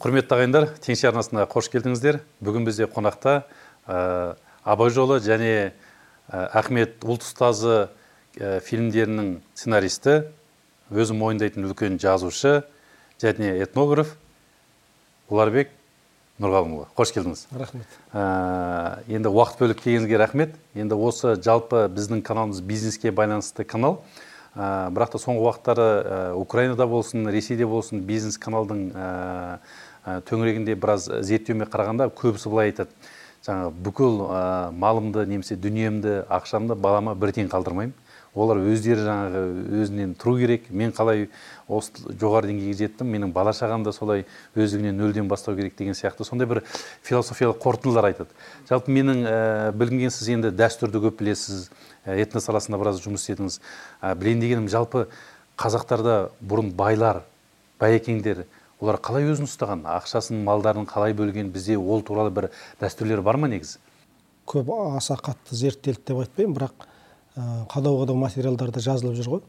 құрметті ағайындар теңше арнасына қош келдіңіздер. Бүгін бізде қонақта ә, абай жолы және ә, ахмет ұлт ұстазы ә, фильмдерінің сценаристі өзім мойындайтын үлкен жазушы және этнограф ұларбек нұрғалымұлы. Қош келдіңіз. Рахмет. Ә, енді уақыт бөліп келгеніңізге рахмет. Енді осы жалпы біздің каналымыз бизнеске байланысты канал. Ә, бірақ та соңғы уақыттары ә, украинада болсын ресейде болсын бизнес каналдың ә, төңірегінде біраз зерттеуіме қарағанда көбісі былай айтады. Жаңағы бүкіл ә, малымды немесе дүниемді ақшамды балама бір тиын қалдырмаймын. Олар өздері жаңағы өзінен тұру керек. Мен қалай осы жоғары деңгейге жеттім менің бала шағам да солай өздігінен нөлден бастау керек деген сияқты сондай бір философиялық қорытындылар айтады. Жалпы менің ә, білгенген сіз енді дәстүрді көп білесіз ә, этно саласында біраз жұмыс істедіңіз. Ә, білейін дегенім жалпы қазақтарда бұрын байлар байекеңдер олар қалай өзін ұстаған? Ақшасын малдарын қалай бөлген? Бізде ол туралы бір дәстүрлер бар ма негізі? Көп аса қатты зерттелді деп айтпаймын бірақ қадау қадау материалдарда жазылып жүр ғой.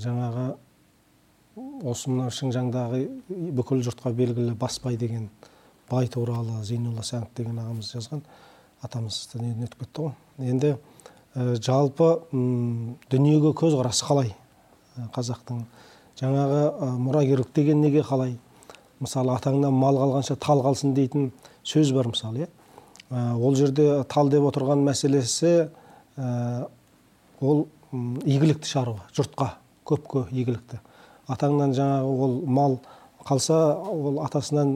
Жаңағы осы мына шыңжаңдағы бүкіл жұртқа белгілі басбай деген бай туралы зейнолла сәңк деген ағамыз жазған. Атамыз дүниеден өтіп кетті ғой. Енді жалпы дүниеге көзқарасы қалай? Қазақтың жаңағы мұрагерлік деген неге қалай? Мысалы атаңнан мал қалғанша тал қалсын дейтін сөз бар мысалы иә? Ол жерде тал деп отырған мәселесі ол игілікті шаруа жұртқа көпке игілікті. Атаңнан жаңағы ол мал қалса ол атасынан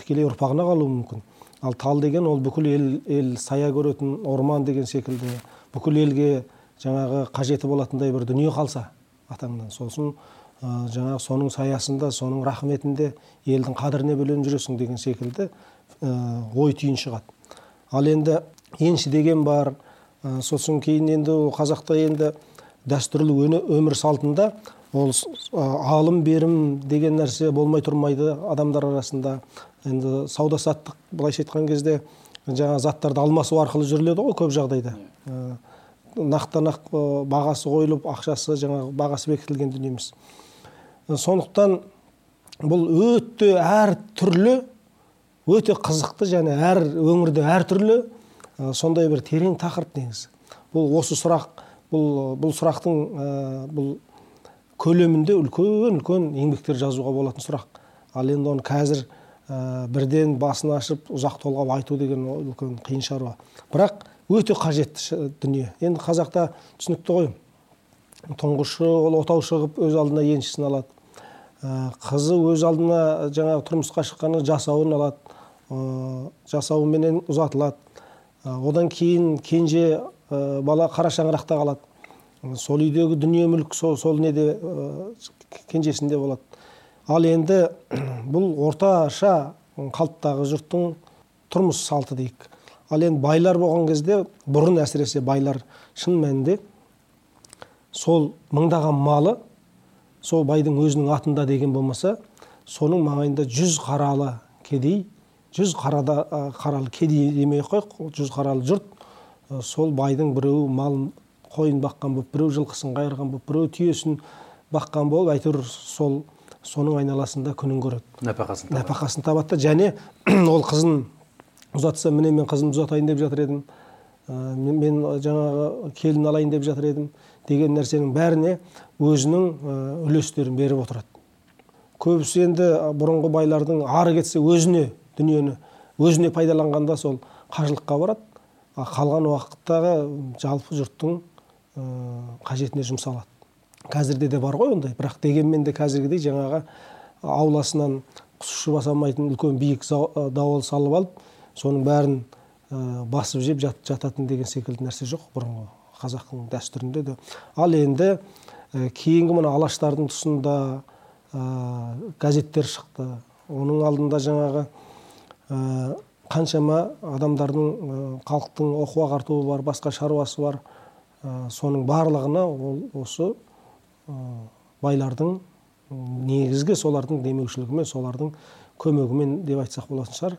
тікелей ұрпағына қалуы мүмкін. Ал тал деген ол бүкіл ел, ел сая көретін орман деген секілді бүкіл елге жаңағы қажеті болатындай бір дүние қалса атаңнан. Сосын ә, жаңағы соның саясында соның рахметінде елдің қадіріне бөленіп жүресің деген секілді ә, ой түйін шығады. Ал енді енші деген бар сосын кейін енді қазақта енді дәстүрлі өмір салтында ол алым берім деген нәрсе болмай тұрмайды адамдар арасында. Енді сауда саттық былайша айтқан кезде жаңа заттарды алмасу арқылы жүріледі ғой көп жағдайда. Нақтан нақ бағасы қойылып ақшасы жаңағы бағасы бекітілген дүние емес сондықтан бұл өте әр түрлі өте қызықты және әр өңірде әртүрлі сондай бір терең тақырып негізі. Бұл осы сұрақ бұл бұл сұрақтың бұл көлемінде үлкен үлкен еңбектер жазуға болатын сұрақ. Ал енді оны қазір бірден басын ашып ұзақ толғап айту деген үлкен қиын шаруа. Бірақ өте қажетті дүние. Енді қазақта түсінікті ғой. Тұңғышы ол отау шығып өз алдына еншісін алады. Қызы өз алдына жаңағы тұрмысқа шыққаннан жасауын алады. Жасауыменен ұзатылады. Одан кейін кенже бала қара шаңырақта қалады. Сол үйдегі дүние мүлік сол, сол неде кенжесінде болады. Ал енді бұл орташа қалыптағы жұрттың тұрмыс салты дейік. Ал енді байлар болған кезде бұрын әсіресе байлар шын мәнінде сол мыңдаған малы сол байдың өзінің атында деген болмаса соның маңайында жүз қаралы кедей жүз қарада қаралы кедей демей ақ қояйық. Жүз қаралы жұрт сол байдың біреуі малын қойын баққан болып біреу жылқысын қайырған болып біреу түйесін баққан болып әйтеуір сол соның айналасында күнін көреді. Нәпақасын табады. Нәпақасын табады. Да және ол қызын ұзатса міне мен қызымды ұзатайын деп жатыр едім. Мен, мен жаңағы келін алайын деп жатыр едім. Деген нәрсенің бәріне өзінің үлестерін беріп отырады. Көбісі енді бұрынғы байлардың ары кетсе өзіне дүниені өзіне пайдаланғанда сол қажылыққа барады. А қалған уақыттағы жалпы жұрттың қажетіне жұмсалады. Қазірде де бар ғой ондай. Бірақ дегенмен де қазіргідей жаңағы ауласынан құс ұшып алмайтын үлкен биік дауыл салып алып соның бәрін басып жеп жат, жататын деген секілді нәрсе жоқ бұрынғы. Қазақтың дәстүрінде де. Ал енді ә, кейінгі мына алаштардың тұсында ә, газеттер шықты. Оның алдында жаңағы Э, қаншама адамдардың халықтың оқу ағартуы бар басқа шаруасы бар. Э, соның барлығына ол осы байлардың негізгі солардың демеушілігімен солардың көмегімен деп айтсақ болатын шығар.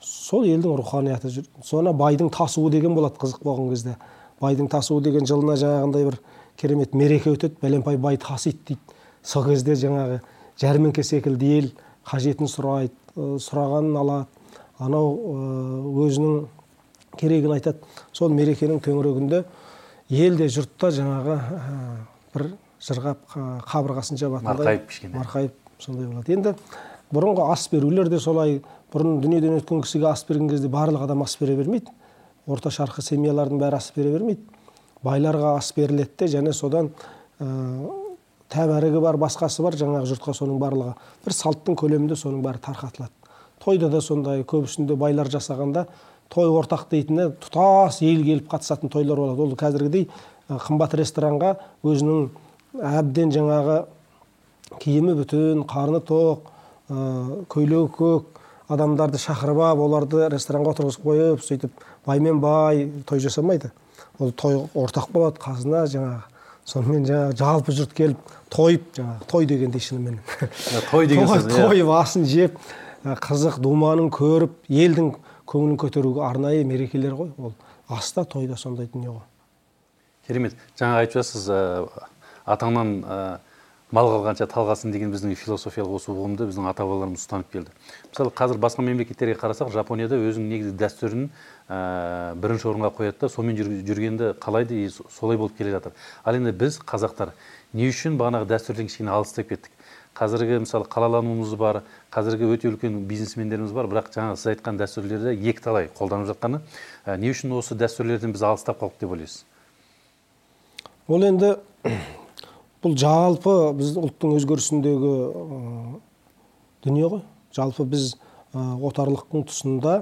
Сол елдің руханияты жүр. Соны байдың тасуы деген болады қызық болған кезде. Байдың тасуы деген жылына жаңағындай бір керемет мереке өтеді. Бәленбай бай тасиды дейді. Сол кезде жаңағы жәрмеңке секілді ел қажетін сұрайды сұрағанын алады. Анау өзінің керегін айтады. Сол мерекенің төңірегінде ел де жұрт та жаңағы бір жырғап қабырғасын жабатындай марқайып кішкене. марқайып сондай болады. Енді бұрынғы ас берулер де солай. Бұрын дүниеден өткен кісіге ас берген кезде барлық адам ас бере бермейді. Орта шарқы семьялардың бәрі ас бере бермейді. Байларға ас беріледі де және содан ә, тәбәрігі бар басқасы бар жаңағы жұртқа соның барлығы. Бір салттың көлемінде соның бәрі тарқатылады. Тойда да сондай көбісінде байлар жасағанда той ортақ дейтіні тұтас ел келіп қатысатын тойлар болады. Ол қазіргідей қымбат ресторанға өзінің әбден жаңағы киімі бүтін қарны тоқ көйлегі көк адамдарды шақырып алып оларды ресторанға отырғызып қойып сөйтіп баймен бай той жасамайды. Ол той ортақ болады қазына жаңағы сонымен жаңағы жалпы жұрт келіп тойып жаңағы той дегендей шынымен той деген сөз иә. тойып асын жеп қызық думанын көріп елдің көңілін көтеруге арнайы мерекелер ғой. Ол аста тойда сондай дүние ғой. Керемет. Жаңа айтып жатсыз атаңнан мал қалғанша талғасын деген біздің философиялық осы ұғымды біздің ата бабаларымыз ұстанып келді. Мысалы қазір басқа мемлекеттерге қарасақ жапонияда өзінің негізгі дәстүрін ә, бірінші орынға қояды да сонымен жүргенді қалайды и солай болып келе жатыр. Ал енді біз қазақтар не үшін бағанағы дәстүрден кішкене алыстап кеттік? Қазіргі мысалы қалалануымыз бар қазіргі өте үлкен бизнесмендеріміз бар бірақ жаңағы сіз айтқан дәстүрлерді екіталай қолданып жатқаны ә, не үшін осы дәстүрлерден біз алыстап қалдық деп ойлайсыз? Ол енді бұл жалпы біздің ұлттың өзгерісіндегі дүние ғой. Жалпы біз отарлықтың тұсында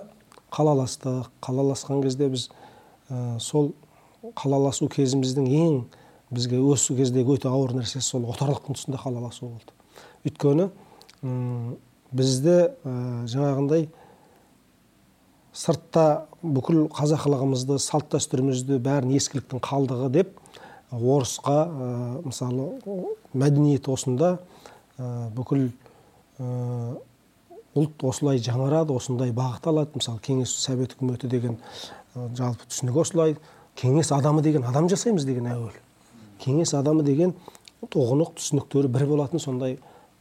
қалаластық қалаласқан кезде біз сол қалаласу кезіміздің ең бізге осы кездегі өте ауыр нәрсесі сол отарлықтың тұсында қалаласу болды. Өйткені бізді жаңағындай сыртта бүкіл қазақылығымызды салт дәстүрімізді бәрін ескіліктің қалдығы деп орысқа ә, мысалы мәдениет осында ә, бүкіл ә, ұлт осылай жаңарады осындай бағыт алады. Мысалы кеңес совет үкіметі деген жалпы түсінік осылай. Кеңес адамы деген адам жасаймыз деген әуелі кеңес адамы деген ұғынық түсініктері бір болатын сондай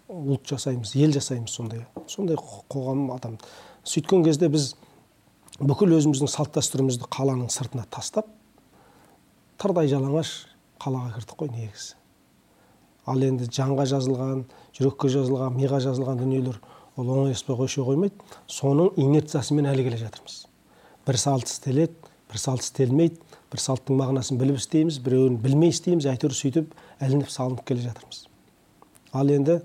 ұлт жасаймыз ел жасаймыз сондай сондай қоғам адам. Сөйткен кезде біз бүкіл өзіміздің салт дәстүрімізді қаланың сыртына тастап тырдай жалаңаш қалаға кірдік қой негізі. Ал енді жанға жазылған жүрекке жазылған миға жазылған дүниелер ол оңайласпай қойша қоймайды. Соның инерциясымен әлі келе жатырмыз. Бір салт істеледі бір салт істелмейді бір салттың мағынасын біліп істейміз біреуін білмей істейміз әйтеуір сөйтіп ілініп салынып келе жатырмыз. Ал енді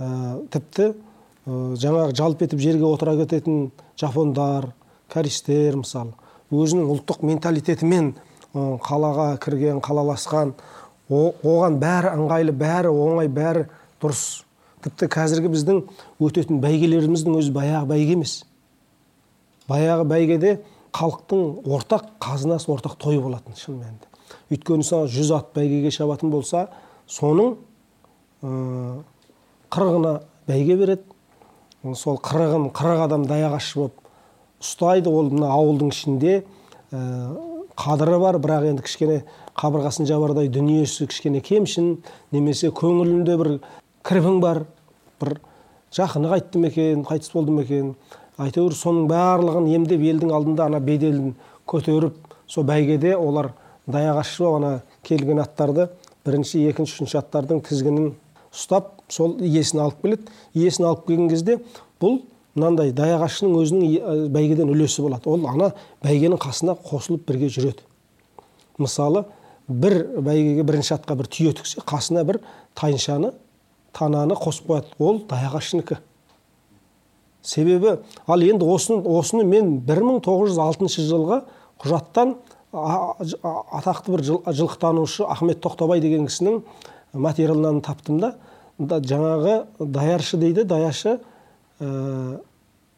ә, тіпті ә, жаңағы жалп етіп жерге отыра кететін жапондар кореystер мысалы өзінің ұлттық менталитетімен қалаға кірген қалаласқан оған бәрі ыңғайлы бәрі оңай бәрі дұрыс. Тіпті қазіргі біздің өтетін бәйгелеріміздің өзі баяғы бәйге емес. Баяғы бәйгеде халықтың ортақ қазынасы ортақ тойы болатын шын мәнінде. Өйткені мысалы жүз ат бәйгеге шабатын болса соның қырығына бәйге береді. Сол қырығын қырық адам даяқ болып ұстайды ол мына ауылдың ішінде қадірі бар бірақ енді кішкене қабырғасын жабардай дүниесі кішкене кемшін немесе көңілінде бір кірбің бар бір жақыны қайтты ма екен қайтыс болды ма екен? Әйтеуір соның барлығын емдеп елдің алдында ана беделін көтеріп сол бәйгеде олар даяқ ашып ана келген аттарды бірінші екінші үшінші аттардың тізгінін ұстап сол иесін алып келеді. Иесін алып келген кезде бұл мынандай даяғашының өзінің бәйгеден үлесі болады. Ол ана бәйгенің қасына қосылып бірге жүреді. Мысалы бір бәйгеге бірінші атқа бір түйе тіксе қасына бір тайыншаны тананы қосып қояды. Ол даяғашынікі себебі ал енді осыны, осыны мен 1906 жылғы құжаттан атақты бір жыл, жылқытанушы ахмет тоқтабай деген кісінің материалынан таптым да жаңағы даяршы дейді даяшы ә,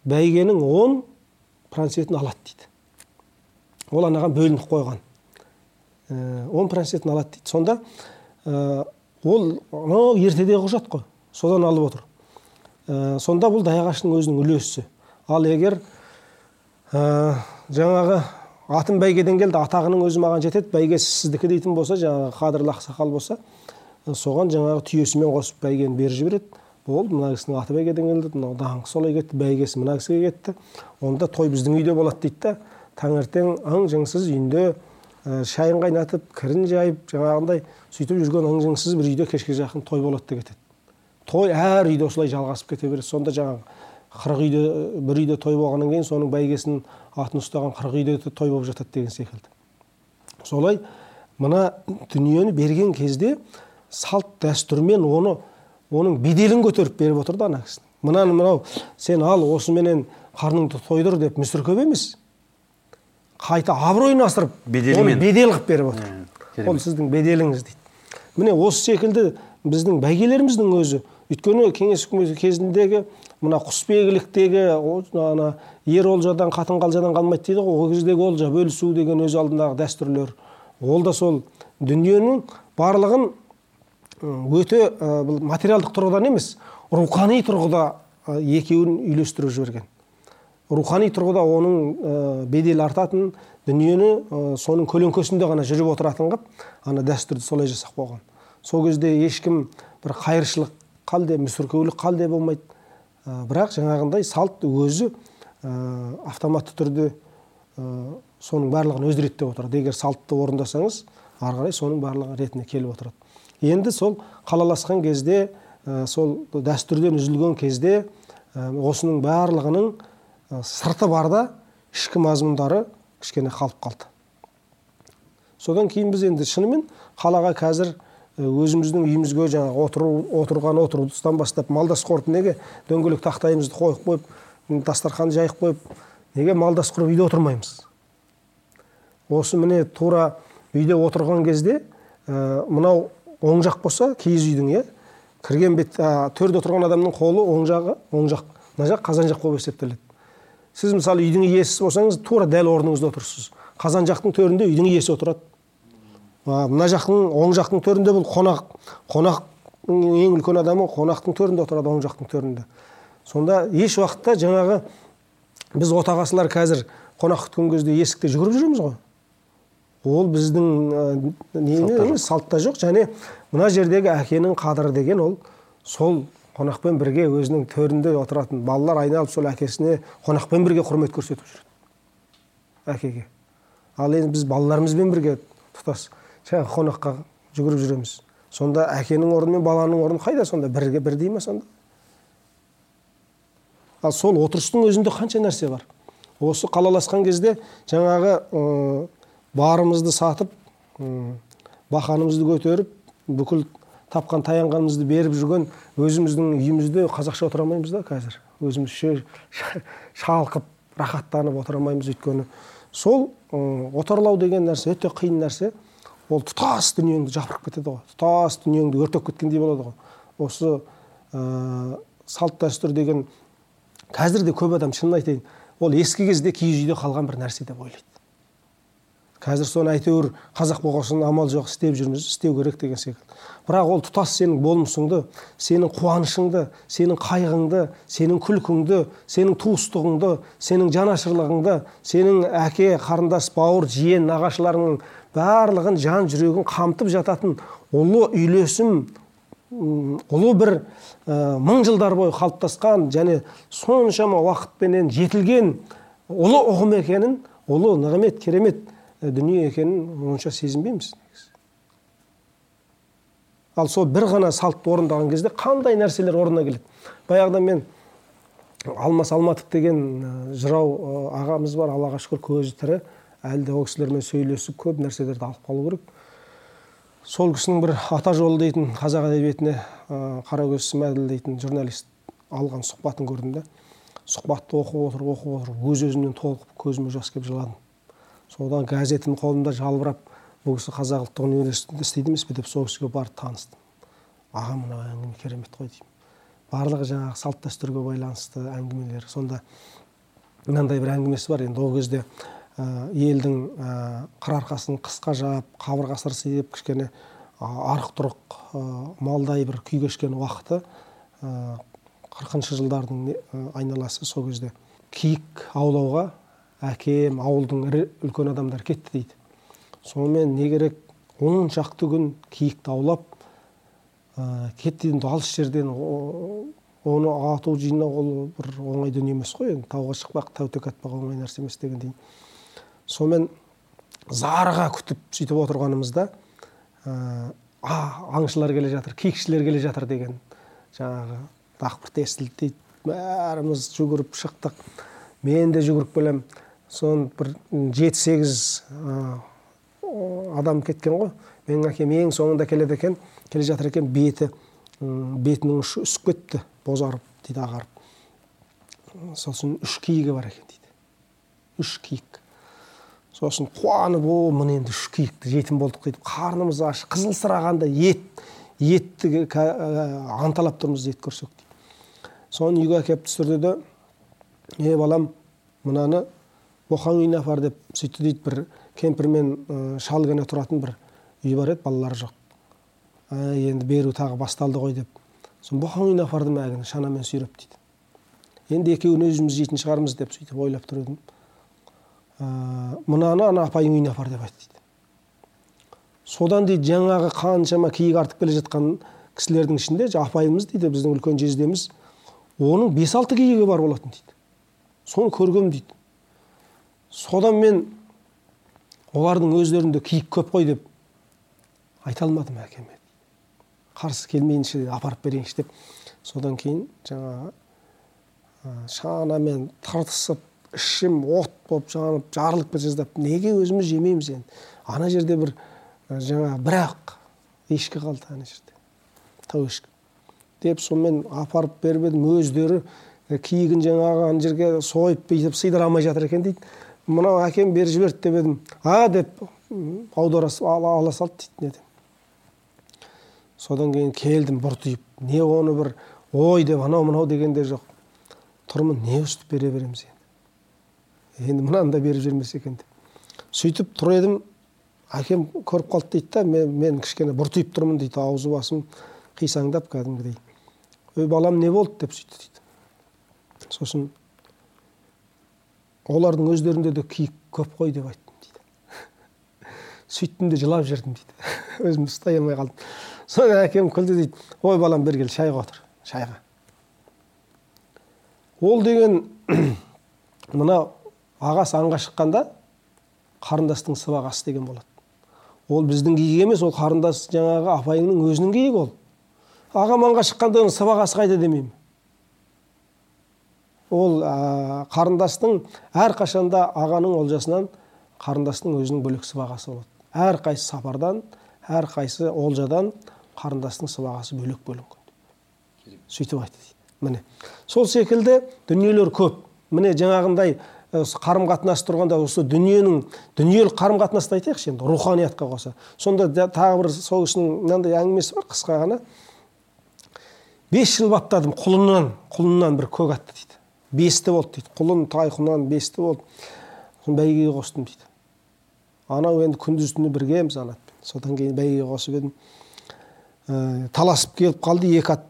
бәйгенің он процентін алады дейді. Ол анаған бөлініп қойған. Э, он процентін алады дейді. Сонда ә, ол анау ертедегі құжат қой. Содан алып отыр. Ә, сонда бұл даяғаштың өзінің үлесі. Ал егер ә, жаңағы атым бәйгеден келді атағының өзі маған жетеді бәйгесі сіздікі дейтін болса жаңағы қадірлі ақсақал болса соған жаңағы түйесімен қосып бәйгені беріп жібереді. Болды мына кісінің аты бәйгеден келді мынау даңқы солай кетті бәйгесі мына кісіге кетті. Онда той біздің үйде болады дейді да. Таңертең ың жыңсыз үйінде ә, шайын қайнатып кірін жайып жаңағындай сөйтіп жүрген ың жыңсыз бір үйде кешке жақын той болады да кетеді. Той әр үйде осылай жалғасып кете береді. Сонда жаңағы қырық үйде бір үйде той болғаннан кейін соның бәйгесінің атын ұстаған қырық үйде той болып жатады деген секілді. Солай мына дүниені берген кезде салт дәстүрмен оны оның беделін көтеріп беріп отыр да ана кісі. Мынаны мынау сен ал осыменен қарныңды тойдыр деп мүсіркеп емес. Қайта абыройын асырып беделімен бедел қылып беріп отыр. ол сіздің беделіңіз дейді. Міне осы секілді біздің бәйгелеріміздің өзі өйткені кеңес үкіметі кезіндегі мына құсбегіліктегі ана ер олжадан қатын қалжадан қалмайды дейді ғой. Ол кездегі олжа бөлісу деген өз алдындағы дәстүрлер. Ол да сол дүниенің барлығын өте бұл материалдық тұрғыдан емес рухани тұрғыда екеуін үйлестіріп жіберген. Рухани тұрғыда оның беделі артатын дүниені соның көлеңкесінде ғана жүріп отыратын қылып ана дәстүрді солай жасап қойған сол кезде ешкім бір қайыршылық қалде мүсіркеулік қалде болмайды. Бірақ жаңағындай салт өзі автоматты түрде соның барлығын өзі реттеп отырады. Егер салтты орындасаңыз ары қарай соның барлығы ретіне келіп отырады. Енді сол қалаласқан кезде сол дәстүрден үзілген кезде осының барлығының сырты бар да ішкі мазмұндары кішкене қалып қалды. Содан кейін біз енді шынымен қалаға қазір өзіміздің үйімізге жаңағы отыру отырған отырыстан бастап малдас құрып неге дөңгелек тақтайымызды қойып қойып дастарханды жайып қойып неге малдас құрып үйде отырмаймыз? Осы міне тура үйде отырған кезде ә, мынау оң жақ болса киіз үйдің иә? кірген бет ә, төрде отырған адамның қолы оң жағы оң жақ мына жақ қазан жақ болып есептеледі. сіз мысалы үйдің иесі болсаңыз тура дәл орныңызда отырсыз. қазан жақтың төрінде үйдің иесі отырады. мына жақтың оң жақтың төрінде бұл қонақ қонақтың ең үлкен адамы қонақтың төрінде отырады оң жақтың төрінде. сонда еш уақытта жаңағы біз отағасылар қазір қонақ күткен кезде есікте жүгіріп жүреміз ғой? Ол біздің не салтта жоқ. және мына жердегі әкенің қадірі деген ол сол қонақпен бірге өзінің төрінде отыратын балалар айналып сол әкесіне қонақпен бірге құрмет көрсетіп жүреді әкеге. Ал енді біз балаларымызбен бірге тұтас жаңағы қонаққа жүгіріп жүреміз. Сонда әкенің орны мен баланың орны қайда сонда? Бірге бірдей ма сонда? Ал сол отырыстың өзінде қанша нәрсе бар? Осы қалаласқан кезде жаңағы барымызды сатып бақанымызды көтеріп бүкіл тапқан таянғанымызды беріп жүрген өзіміздің үйімізде қазақша отыра алмаймыз да қазір. Өзімізше шалқып рахаттанып отыра алмаймыз өйткені. Сол отарлау деген нәрсе өте қиын нәрсе. Ол тұтас дүниеңді жапырып кетеді ғой. Тұтас дүниеңді өртеп кеткендей болады ғой. Осы ә, салт дәстүр деген қазір де көп адам шынын айтайын ол ескі кезде киіз үйде қалған бір нәрсе деп ойлайды. Қазір соны әйтеуір қазақ болған соң амал жоқ істеп жүрміз істеу керек деген секілді. Бірақ ол тұтас сенің болмысыңды сенің қуанышыңды сенің қайғыңды сенің күлкіңді сенің туыстығыңды сенің жанашырлығыңды сенің әке қарындас бауыр жиен нағашыларыңның барлығын жан жүрегін қамтып жататын ұлы үйлесім ұлы бір ә, мың жылдар бойы қалыптасқан және соншама уақытпенен жетілген ұлы ұғым екенін ұлы нығмет керемет дүние екенін онша сезінбейміз ал сол бір ғана салтты орындаған кезде қандай нәрселер орнына келеді? Баяғыда мен алмас алматов деген жырау ағамыз бар аллаға шүкір көзі тірі. Әлі де ол кісілермен сөйлесіп көп нәрселерді алып қалу керек. Сол кісінің бір ата жолы дейтін қазақ әдебиетіне қаракөз смәділ дейтін журналист алған сұхбатын көрдім да сұхбатты оқып отырып оқып отырып өз өзімнен толқып көзіме жас келіп жыладым. Содан газетім қолымда жалбырап бұл кісі қазақ ұлттық университетінде істейді емес пе? деп сол кісіге барып таныстым. Аға мынау әңгіме керемет қой деймін. Барлығы жаңағы салт дәстүрге байланысты әңгімелер. Сонда мынандай бір әңгімесі бар. Енді ол кезде ә, елдің ә, қыр арқасын қысқа жап қабырғасы ырсиып кішкене арық тұрық ә, малдай бір күй кешкен уақыты қырқыншы жылдардың айналасы сол кезде киік аулауға әкем ауылдың ірі үлкен адамдар кетті дейді. Сонымен не керек он шақты күн киікті аулап кетті енді алыс жерден оны ату жинау ол бір оңай дүние емес қой енді тауға шықпақ тәутек атпақ оңай нәрсе емес дегендей сонымен зарыға күтіп сөйтіп отырғанымызда а аңшылар келе жатыр киікшілер келе жатыр деген жаңағы дақпырт естілді дейді. Бәріміз жүгіріп шықтық. Мен де жүгіріп келемін соны бір жеті сегіз адам кеткен ғой. Менің әкем ең соңында келеді екен келе жатыр екен беті бетінің ұшы үсіп кетті бозарып дейді ағарып. Сосын үш киігі бар екен дейді. Үш киік. Сосын қуанып о міне енді үш киікті жетім болдық дейді. Қарнымыз аш қызылсырағанда ет етті анталап тұрмыз ет көрсек дейді. Соны үйге әкеліп түсірді де е балам мынаны боқаң үйіне апар деп сөйтті дейді бір кемпір мен шал ғана тұратын бір үй бар еді балалары жоқ. Ә, енді беру тағы басталды ғой деп. Сосын боқаң үйіне апардым әлгіні шанамен сүйреп дейді. Енді екеуін өзіміз жейтін шығармыз деп сөйтіп ойлап тұр едім. Ә, мынаны ана апайың үйіне апар деп айтты дейді. Содан дейді жаңағы қаншама киік артып келе жатқан кісілердің ішінде апайымыз дейді біздің үлкен жездеміз оның бес алты киігі бар болатын дейді. Соны көргем дейді. Содан мен олардың өздерінде киік көп қой деп айта алмадым әкеме. Қарсы келмейінше апарып берейінші деп. Содан кейін жаңағы шанамен тартысып ішім от болып жанып жарылып кете жаздап неге өзіміз жемейміз енді? Ана жерде бір жаңа бірақ ешкі қалды ана жерде. Тау ешкі деп сонымен апарып беріп едім. Өздері киігін жаңағы ана жерге сойып бүйтіп сыйдыра алмай жатыр екен дейді. Мынау әкем беріп жіберді деп едім. А деп аудара ала салды дейді неден содан кейін келдім бұртиып не оны бір ой деп анау мынау деген де жоқ. Тұрмын не өстіп бере береміз енді? Енді мынаны да беріп жібермесе екен деп. Сөйтіп тұр едім. Әкем көріп қалды дейді да мен, мен кішкене бұртиып тұрмын дейді. Аузы басым қисаңдап кәдімгідей ой балам не болды? деп сөйтті дейді. Сосын олардың өздерінде де киік көп қой деп айттым дейді. Сөйттім де жылап жібердім дейді. Өзімді ұстай алмай қалдым. Содан әкем күлді дейді. Ой балам бері кел шайға отыр шайға. Ол деген мына ағасы аңға шыққанда қарындастың сыбағасы деген болады ол біздің киік емес ол қарындас жаңағы апайыңның өзінің киігі ол. Ағам аңға шыққанда оның сыбағасы қайда демеймін? Ол ә, қарындастың әрқашанда ағаның олжасынан қарындастың өзінің бөлек сыбағасы болады. Әрқайсы сапардан әрқайсы олжадан қарындастың сыбағасы бөлек бөлінген. Сөйтіп айтты міне. Сол секілді дүниелер көп. Міне жаңағындай қарым қатынас тұрғанда осы дүниенің дүниелік қарым қатынасты айтайықшы енді руханиятқа қоса. Сонда тағы бір сол кісінің мынандай әңгімесі бар қысқа ғана. Бес жыл баптадым құлыннан құлыннан бір көк атты дейді. Бесті болды дейді. Құлын тайқұнан бесті болды. Соны бәйгеге қостым дейді. Анау енді күндіз түні біргеміз анатпен содан кейін бәйгеге қосып едім. Ә, таласып келіп қалды екі ат.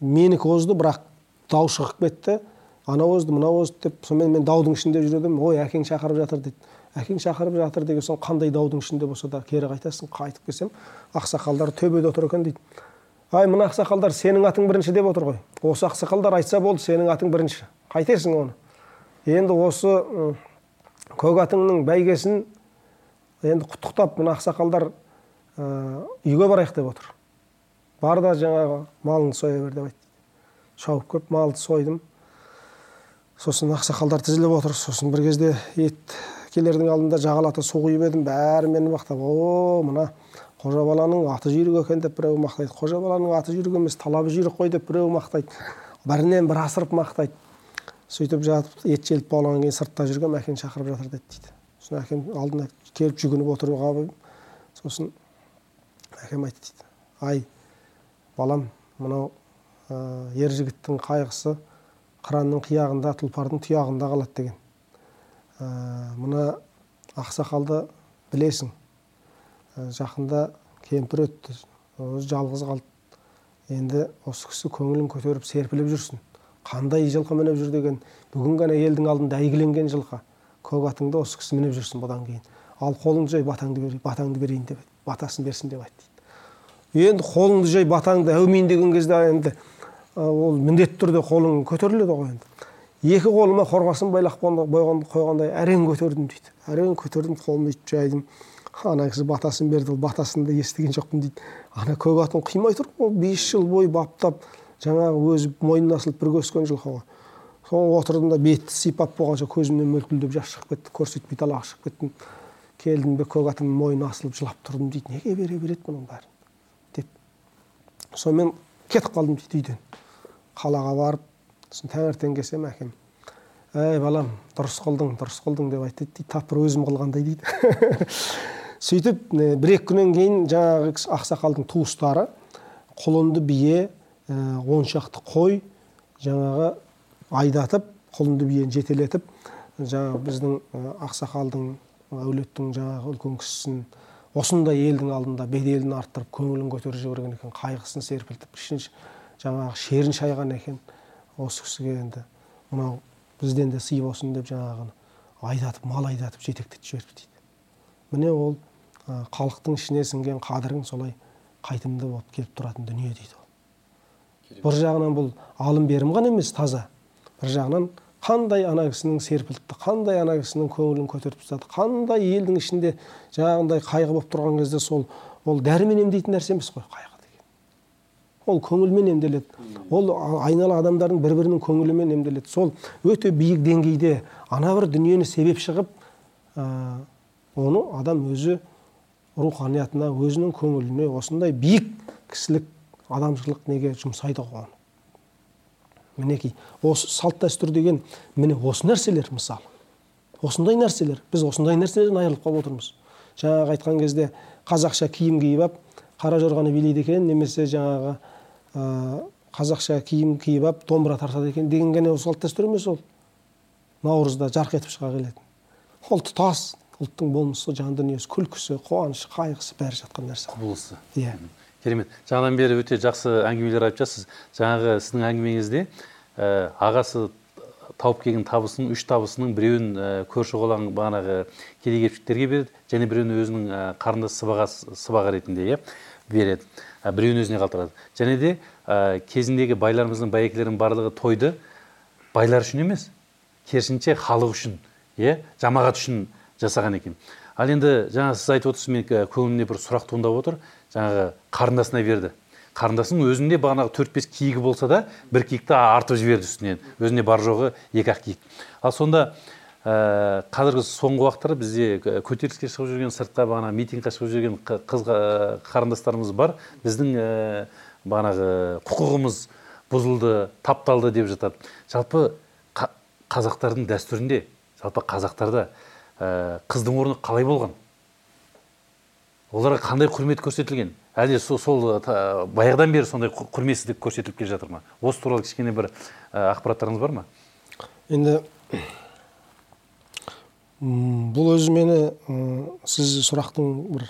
Менікі озды бірақ дау шығып кетті. Анау озды мынау озды деп сонымен мен даудың ішінде жүр едім ой әкең шақырып жатыр дейді. Әкең шақырып жатыр деген соң қандай даудың ішінде болса да кері қайтасың қайтып келсем ақсақалдар төбеде отыр екен дейді. Ай мына ақсақалдар сенің атың бірінші деп отыр ғой. Осы ақсақалдар айтса болды сенің атың бірінші. Қайтерсің оны. Енді осы көк атыңның бәйгесін енді құттықтап мына ақсақалдар үйге барайық деп отыр. Бар да жаңағы малыңды соя бер деп айтты. Шауып келіп малды сойдым. Сосын ақсақалдар тізіліп отыр. Сосын бір кезде ет келердің алдында жағалата су құйып едім. Бәрі мені мақтап о мына қожа баланың аты жүйрік екен деп біреу мақтайды. Қожа баланың аты жүйрік емес талабы жүйрік қой деп біреу мақтайды. Бірінен бір асырып мақтайды. Сөйтіп жатып ет желіп болғаннан кейін сыртта жүргенмін әкең шақырып жатыр деді дейді. Сосын әкем алдына келіп жүгініп қалып сосын әкем айтты дейді. Ай балам мынау ә, ер жігіттің қайғысы қыранның қияғында тұлпардың тұяғында қалады деген. Ә, мына ақсақалды білесің. Ә, жақында кемпір өтті. Өзі жалғыз қалды. Енді осы кісі көңілін көтеріп серпіліп жүрсін. Қандай жылқы мініп жүр деген. Бүгін ғана елдің алдында әйгіленген жылқы. Көк атыңды осы кісі мініп жүрсін бұдан кейін. Ал қолыңды жай батаңды, батаңды берейін деп батасын берсін деп айтты енді қолыңды жай батаңды әумин деген кезде енді ол міндетті түрде қолың көтеріледі ғой енді. Екі қолыма қорғасын байлап қойғандай әрең көтердім дейді. Әрең көтердім қолымды өйтіп жайдым. Ана кісі батасын берді ол батасын да естіген жоқпын дейді. Ана көк атын қимай тұр ол бес жыл бойы баптап жаңағы өзі мойнына асылып өскен жылқы ғой сол отырдым да бетті сипап болғанша көзімнен мөлтілдеп жас шығып кетті көрсетпей далаға шығып кеттім. Келдім де көк атымның мойнына асылып жылап тұрдым дейді. Неге бере береді мұның бәрін? Деп. Сонымен кетіп қалдым дейді үйден. Қалаға барып сосын таңертең келсем әкем әй балам дұрыс қылдың дұрыс қылдың деп айтты дейді. Тап бір өзім қылғандай дейді. Сөйтіп бір екі күннен кейін жаңағы ақсақалдың туыстары құлынды бие он шақты қой жаңағы айдатып құлынды биені жетелетіп жаңағы біздің ақсақалдың әулеттің жаңағы үлкен кісісін осындай елдің алдында беделін арттырып көңілін көтеріп жіберген екен қайғысын серпілтіп жаңағы шерін шайған екен осы кісіге енді. Мынау бізден де сый болсын деп жаңағыны айдатып мал айдатып жетектетіп жіберіпті дейді. Міне ол халықтың ішіне сіңген қадірің солай қайтымды болып келіп тұратын дүние дейді бір жағынан бұл алым берім ғана емес таза. Бір жағынан қандай ана кісінің серпілтті қандай ана кісінің көңілін көтеріп тастады қандай елдің ішінде жаңағындай қайғы болып тұрған кезде сол ол дәрімен емдейтін нәрсе емес қой қайғы деген. Ол көңілмен емделеді. Ол айнала адамдардың бір бірінің көңілімен емделеді. Сол өте биік деңгейде ана бір дүниені себеп шығып ә, оны адам өзі руханиятына өзінің көңіліне осындай биік кісілік адамшылық неге жұмсайды ғой оны мінекей осы салт дәстүр деген міне осы нәрселер мысалы. Осындай нәрселер біз осындай нәрселерден айырылып қалып отырмыз. Жаңағы айтқан кезде қазақша киім киіп алып қара жорғаны билейді екен немесе жаңағы ә, қазақша киім киіп алып домбыра тартады екен деген ғана салт дәстүр емес ол. Наурызда жарқ етіп шыға келетін. Ол тұтас ұлттың болмысы жан дүниесі күлкісі қуанышы қайғысы бәрі жатқан нәрсе. Құбылысы. Иә. Керемет. Жаңадан бері өте жақсы әңгімелер айтып жатсыз. Жаңағы сіздің әңгімеңізде ә, ағасы тауып келген табысын үш табысының біреуін ә, көрші қолаң бағанағы кедей кепшіктерге береді және біреуін өзінің ә, қарындас сыбаға сыбаға ретінде иә береді. Ә, біреуін өзіне қалдырады және де ә, кезіндегі байларымыздың байекелерінің барлығы тойды. Байлар үшін емес керісінше халық үшін иә жамағат үшін жасаған екен. Ал енді жаңа сіз айтып отырсыз мен көңілімде бір сұрақ туындап отыр. Жаңағы қарындасына берді. Қарындасының өзінде бағанағы төрт бес киігі болса да бір киікті артып жіберді үстінен. Өзінде бар жоғы екі ақ киік. Ал сонда ә, қазіргі соңғы уақыттарда бізде көтеріліске шығып жүрген сыртқа бағана митингке шығып жүрген қыз қарындастарымыз бар. Біздің ә, бағанағы құқығымыз бұзылды тапталды деп жатады. Жалпы қазақтардың дәстүрінде жалпы қазақтарда қыздың орны қалай болған? Оларға қандай құрмет көрсетілген? Әлде сол, сол баяғыдан бері сондай құрметсіздік көрсетіліп келе жатыр ма? Осы туралы кішкене бір ә, ақпараттарыңыз бар ма? Енді бұл өзі мені сіз сұрақтың бір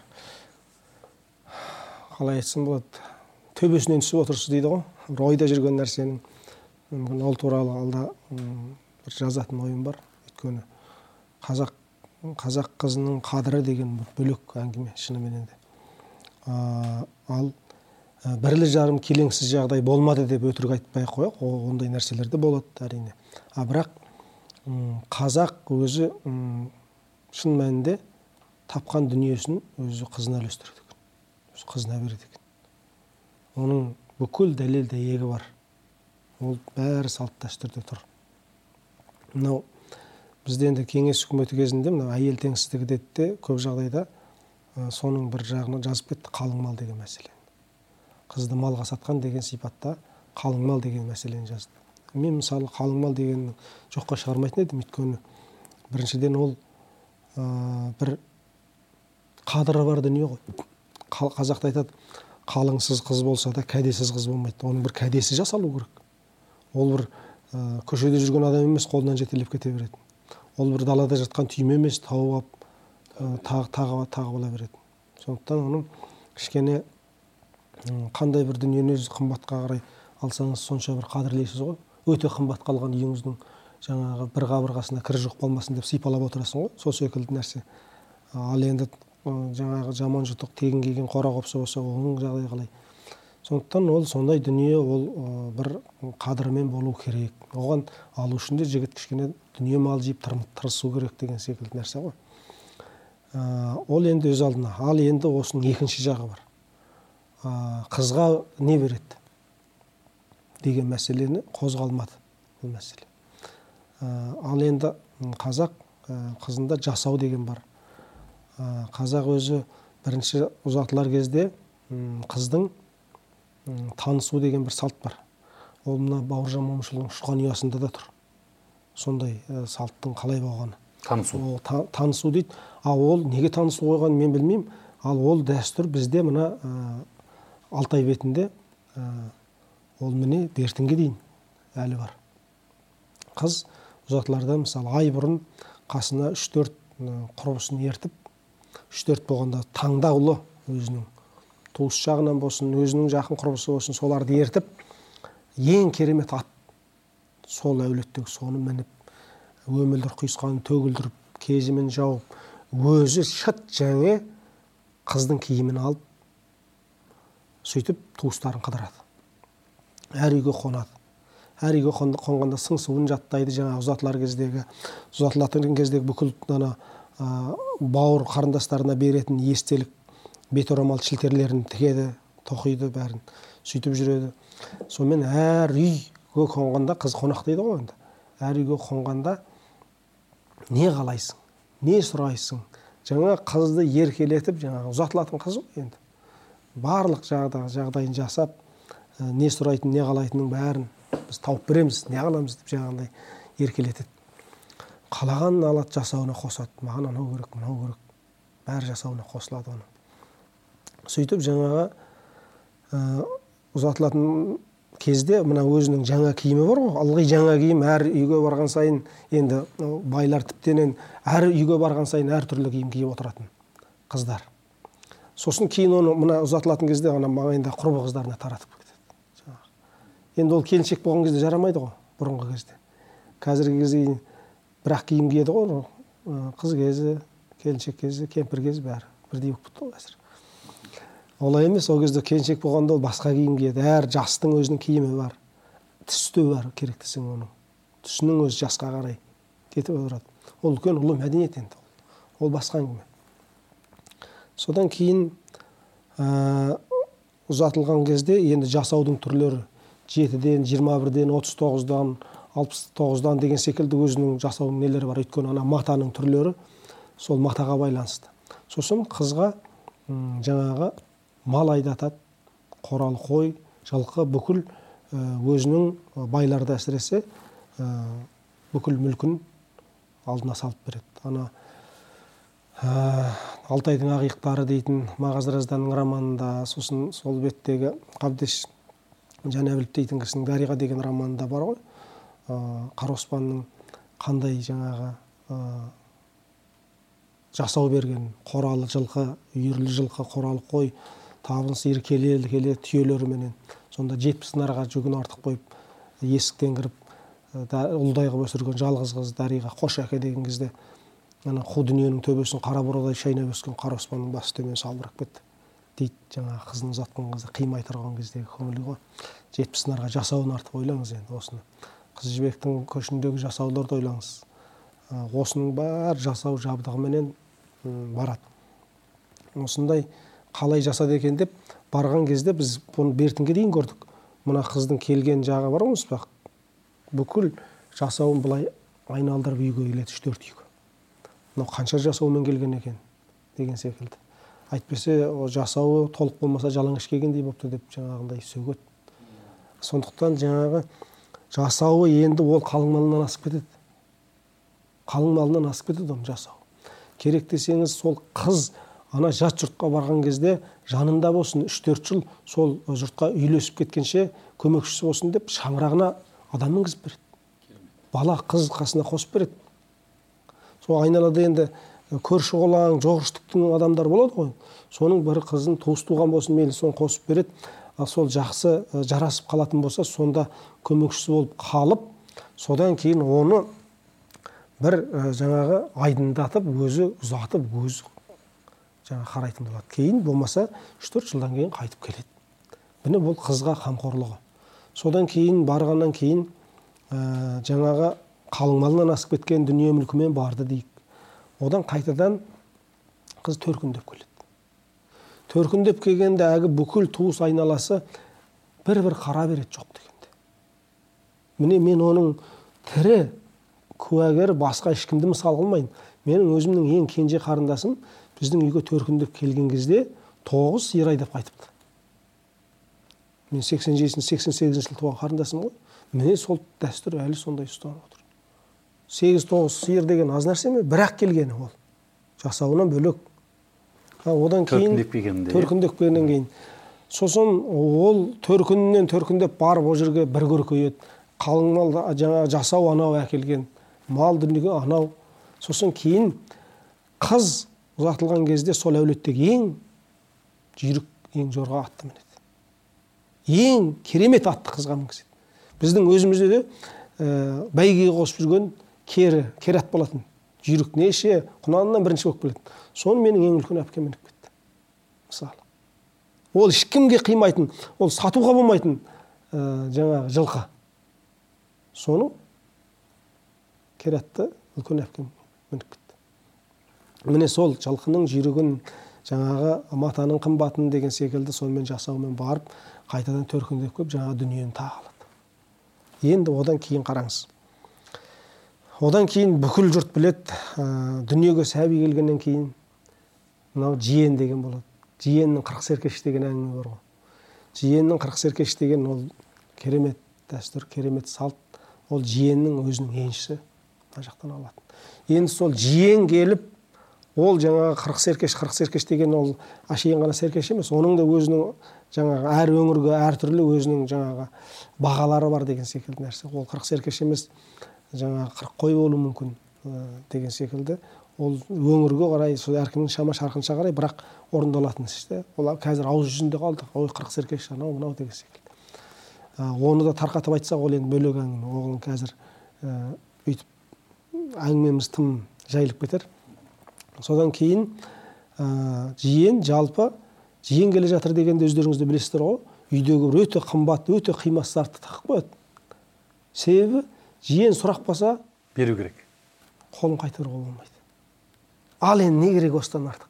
қалай айтсам болады төбесінен түсіп отырсыз дейді ғой. Бір ойда жүрген нәрсенің мүмкін ол туралы алда бір жазатын ойым бар. Өйткені қазақ қазақ қызының қадірі деген бір бөлек әңгіме шыныменен де ал бірлі жарым келеңсіз жағдай болмады деп өтірік айтпай ақ қояйық ондай нәрселер де болады әрине. А бірақ қазақ өзі шын мәнінде тапқан дүниесін өзі қызына үлестіреді екен. Өзі қызына береді екен. Оның бүкіл дәлел дәйегі бар. Ол бәрі салт дәстүрде тұр. Мынау бізде енді кеңес үкіметі кезінде мына әйел теңсіздігі деді де көп жағдайда соның бір жағына жазып кетті қалың мал деген мәселені. Қызды малға сатқан деген сипатта қалың мал деген мәселені жазды. Мен мысалы қалың мал дегенді жоққа шығармайтын едім өйткені біріншіден ол ә, бір қадірі бар дүние ғой. Қазақта айтады қалыңсыз қыз болса да кәдесіз қыз болмайды оның бір кәдесі жасалу керек. Ол бір ә, көшеде жүрген адам емес қолынан жетелеп кете беретін. Ол бір далада жатқан түйме емес тауып алып тағы тағып ала береді сондықтан оның кішкене қандай бір дүниені қымбатқа қарай алсаңыз сонша бір қадірлейсіз ғой. Өте қымбат қалған үйіңіздің жаңағы бір қабырғасына кір жоқ болмасын деп сипалап отырасың ғой. Сол секілді нәрсе. Ал енді жаңағы жаман жұтық тегін келген қора қопсы болса оның жағдайы қалай? Сондықтан ол сондай дүние ол бір қадірімен болу керек. Оған алу үшін де жігіт кішкене дүние мал жиып тырысу керек деген секілді нәрсе ғой. Ол енді өз алдына. Ал енді осының екінші жағы бар. Қызға не береді деген мәселені қозғалмады бұл мәселе. Ал енді қазақ қызында жасау деген бар. Қазақ өзі бірінші ұзатылар кезде қыздың танысу деген бір салт бар. Ол мына бауыржан момышұлының ұшқан ұясында да тұр. Сондай салттың қалай болғаны. Танысу. Ол танысу дейді. Ал ол неге танысу қойғанын мен білмеймін. Ал ол дәстүр бізде мына алтай бетінде ол міне бертінге дейін әлі бар. Қыз ұзатыларда мысалы ай бұрын қасына үш төрт құрбысын ертіп үш төрт болғанда таңдаулы өзінің. Туыс жағынан болсын өзінің жақын құрбысы болсын соларды ертіп ең керемет ат сол әулеттегі соны мініп өмілдір құйысқанын төгілдіріп кезімен жауып өзі шыт жаңе қыздың киімін алып сөйтіп туыстарын қыдырады. Әр үйге қонады. Әр үйге қонғанда сыңсуын жаттайды жаңағы ұзатылар кездегі ұзатылатын кездегі бүкіл ана бауыр қарындастарына беретін естелік бет орамал шілтерлерін тігеді тоқиды бәрін сөйтіп жүреді. Сонымен әр үйге қонғанда қыз қонақтайды ғой енді. Әр үйге қонғанда не қалайсың не сұрайсың? Жаңа қызды еркелетіп жаңағы ұзатылатын қыз ғой енді. Барлық жағдайын жасап не сұрайтын не қалайтынын бәрін біз тауып береміз не қыламыз деп жаңағындай еркелетеді. Қалағанын алады жасауына қосады. Маған анау керек мынау керек. Бәрі жасауына қосылады оның сөйтіп жаңағы ұзатылатын кезде мына өзінің жаңа киімі бар ғой. Ылғи жаңа киім әр үйге барған сайын енді байлар тіптенен әр үйге барған сайын әртүрлі киім киіп отыратын қыздар. Сосын кейін оны мына ұзатылатын кезде ана маңайындағы құрбы қыздарына таратып кетеді. Енді ол келіншек болған кезде жарамайды ғой бұрынғы кезде. Қазіргі кезде бір ақ киім киеді ғой қыз кезі келіншек кезі кемпір кезі бәрі бірдей болып кетті ғой қазір олай емес ол кезде келіншек болғанда ол басқа киім киеді. Әр жастың өзінің киімі бар. Түсі бар керек десең оның. Түсінің өзі жасқа қарай кетіп отырады. Ол үлкен ұлы мәдениет енді ол. Басқа әңгіме. Содан кейін ә, ұзатылған кезде енді жасаудың түрлері жетіден жиырма бірден отыз тоғыздан алпыс тоғыздан деген секілді өзінің жасаудың нелері бар. Өйткені ана матаның түрлері сол матаға байланысты. Сосын қызға жаңағы мал айдатады қорал қой жылқы бүкіл өзінің байларды әсіресе бүкіл мүлкін алдына салып береді. Ана алтайдың ақиықтары дейтін мағазразданның романында сосын сол беттегі қабдеш жәнәбілов дейтін кісінің дариға деген романында бар ғой. Қара оспанның қандай жаңағы жасау берген қоралы жылқы үйірлі жылқы қоралы қой табын сиыр келе түйелеріменен сонда жетпіс нарға жүгін артық қойып есіктен кіріп ұлдай қылып өсірген жалғыз қыз дариға қош әке деген кезде ана қу дүниенің төбесін қара бурадай шайнап өскен қара оспанның басы төмен салбырап кетті. Дейді жаңағы қызын ұзатқан кезде қимай тұрған кездегі көңілі ғой. Жетпіс нарға жасауын артып ойлаңыз енді осыны. Қыз жібектің көшіндегі жасауларды ойлаңыз. Осының бәрі жасау жабдығыменен барады. Осындай қалай жасады екен деп барған кезде біз бұны бертінге дейін көрдік. Мына қыздың келген жағы бар ғой бүкіл жасауын былай айналдырып үйге келеді үш төрт үйге. Мынау қанша жасаумен келген екен деген секілді. Әйтпесе жасауы толық болмаса жалаңаш келгендей болыпты деп жаңағындай сөгеді. Сондықтан жаңағы жасауы енді ол қалың малынан асып кетеді. Қалың малынан асып кетеді оны жасау керек десеңіз сол қыз ана жат жұртқа барған кезде жанында болсын үш төрт жыл сол жұртқа үйлесіп кеткенше көмекшісі болсын деп шаңырағына адам мінгізіп береді. Бала қыз қасына қосып береді. Сол айналада енді көрші қолаң жоғыштықтың адамдар болады ғой. Соның бір қызын туыс туған болсын мейлі соны қосып береді. Ал сол жақсы жарасып қалатын болса сонда көмекшісі болып қалып содан кейін оны бір жаңағы айдындатып өзі ұзатып өзі жаңа қарайтын болады. Кейін болмаса үш төрт жылдан кейін қайтып келеді. Міне бұл қызға қамқорлығы. Содан кейін барғаннан кейін ә, жаңағы қалыңмалынан асып кеткен дүние мүлкімен барды дейік. Одан қайтадан қыз төркіндеп келеді. Төркіндеп келгенде әлгі бүкіл туыс айналасы бір бір қара береді жоқ дегенде. Міне мен оның тірі куәгері басқа ешкімді мысал қылмайын. Менің өзімнің ең кенже қарындасым біздің үйге төркіндеп келген кезде тоғыз сиыр айдап қайтыпты мен сексен жетінші сексен сегізінші жылы туған қарындасым ғой. Міне сол дәстүр әлі сондай ұстанып отыр. Сегіз тоғыз сиыр деген аз нәрсе ме? Бір ақ келгені ол. Жасауынан бөлек. Одан кейін төркіндеп төркіндеп келгеннен кейін. Сосын ол төркінінен төркіндеп барып ол жерге бір көркейеді қалың мал жаңағы жасау анау әкелген. Мал дүниеге анау. Сосын кейін қыз ұзатылған кезде сол әулеттегі ең жүйрік ең жорға атты мінеді. Ең керемет атты қызға мінгізеді. Біздің өзімізде де ә, бәйгеге қосып жүрген кері кері ат болатын. Жүйрік неше құнанынан бірінші болып келеді соны менің ең үлкен әпкем мініп кетті. Мысалы. Ол ешкімге қимайтын ол сатуға болмайтын ә, жаңағы жылқы. Соны кератты үлкен әпкем мініп міне сол жылқының жүйрігін жаңағы матаның қымбатын деген секілді сонымен жасаумен барып қайтадан төркіндеп келіп жаңағы дүниені тағы алады. Енді одан кейін қараңыз. Одан кейін бүкіл жұрт білет ә, дүниеге сәби келгеннен кейін мынау жиен деген болады. Жиеннің қырық серкеш деген әңгіме бар ғой. Жиеннің қырық серкеш деген ол керемет дәстүр керемет салт. Ол жиеннің өзінің еншісі мына жақтан алады енді сол жиен келіп ол жаңағы қырық серкеш қырық серкеш деген ол әшейін ғана серкеш емес оның да өзінің жаңағы әр өңірге әртүрлі өзінің жаңағы бағалары бар деген секілді нәрсе. Ол қырық серкеш емес жаңағы қырық қой болуы мүмкін ә, деген секілді. Ол өңірге қарай сол әркімнің шама шарқынша қарай бірақ орындалатын іс те. Ол қазір ауыз жүзінде қалды ой қырық серкеш анау мынау деген секілді. Ә, оны да тарқатып айтсақ ол енді бөлек әңгіме. Оған қазір ә, бүйтіп әңгімеміз тым жайылып кетер. Содан кейін ә, жиен жалпы жиен келе жатыр дегенде өздеріңіз де білесіздер ғой. Үйдегі бір өте қымбат өте қимас зартты тағып қояды. Себебі жиен сұрақ болса беру керек. қолын қайтаруға болмайды. Ал енді не керек осыдан артық?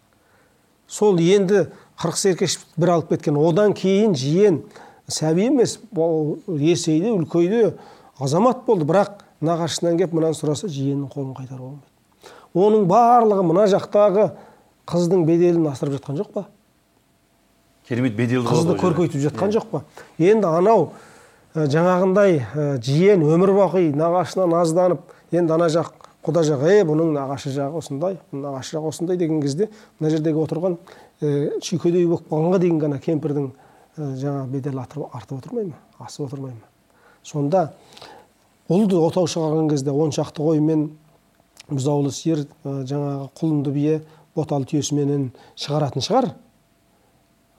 Сол енді қырық серкеш бір алып кеткен одан кейін жиен сәби емес есейді үлкейді азамат болды. Бірақ нағашысынан келіп мынаны сұраса жиеннің қолын қайтаруға болмайды. Оның барлығы мына жақтағы қыздың беделін асырып жатқан жоқ па? Керемет беделді қызды көркейтіп жатқан жоқ па? Енді анау жаңағындай жиен өмір бақи нағашына назданып енді ана жақ құда жақ е бұның нағашы жағы осындай нағашы жағы осындай деген кезде мына жердегі отырған шүйкедей болып қалғанға дейін ғана кемпірдің жаңағы беделі артып отырмай ма? асып отырмай ма? сонда ұлды отау шығарған кезде он шақты қоймен бұзаулы сиыр жаңағы құлынды бие боталы түйесіменен шығаратын шығар.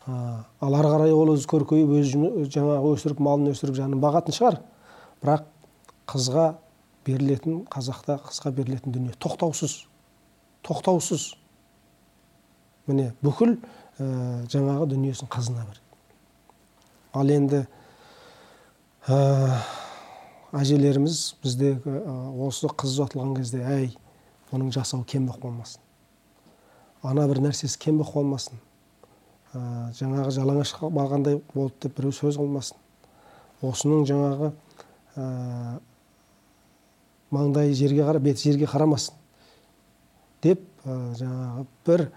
Ал ары қарай ол өзі көркейіп өзі жаңағы өсіріп малын өсіріп жанын бағатын шығар. Бірақ қызға берілетін қазақта қызға берілетін дүние тоқтаусыз. Тоқтаусыз. Міне бүкіл ә, жаңағы дүниесін қызына береді. Ал енді ә, әжелеріміз біздегі осы қыз ұзатылған кезде әй оның жасауы кем болып қалмасын. Ана бір нәрсесі кем болып қалмасын. Ә, жаңағы жалаңаш барғандай болды деп біреу сөз қылмасын. Осының жаңағы ә, маңдайы жерге қара беті жерге қарамасын деп ә, жаңағы бір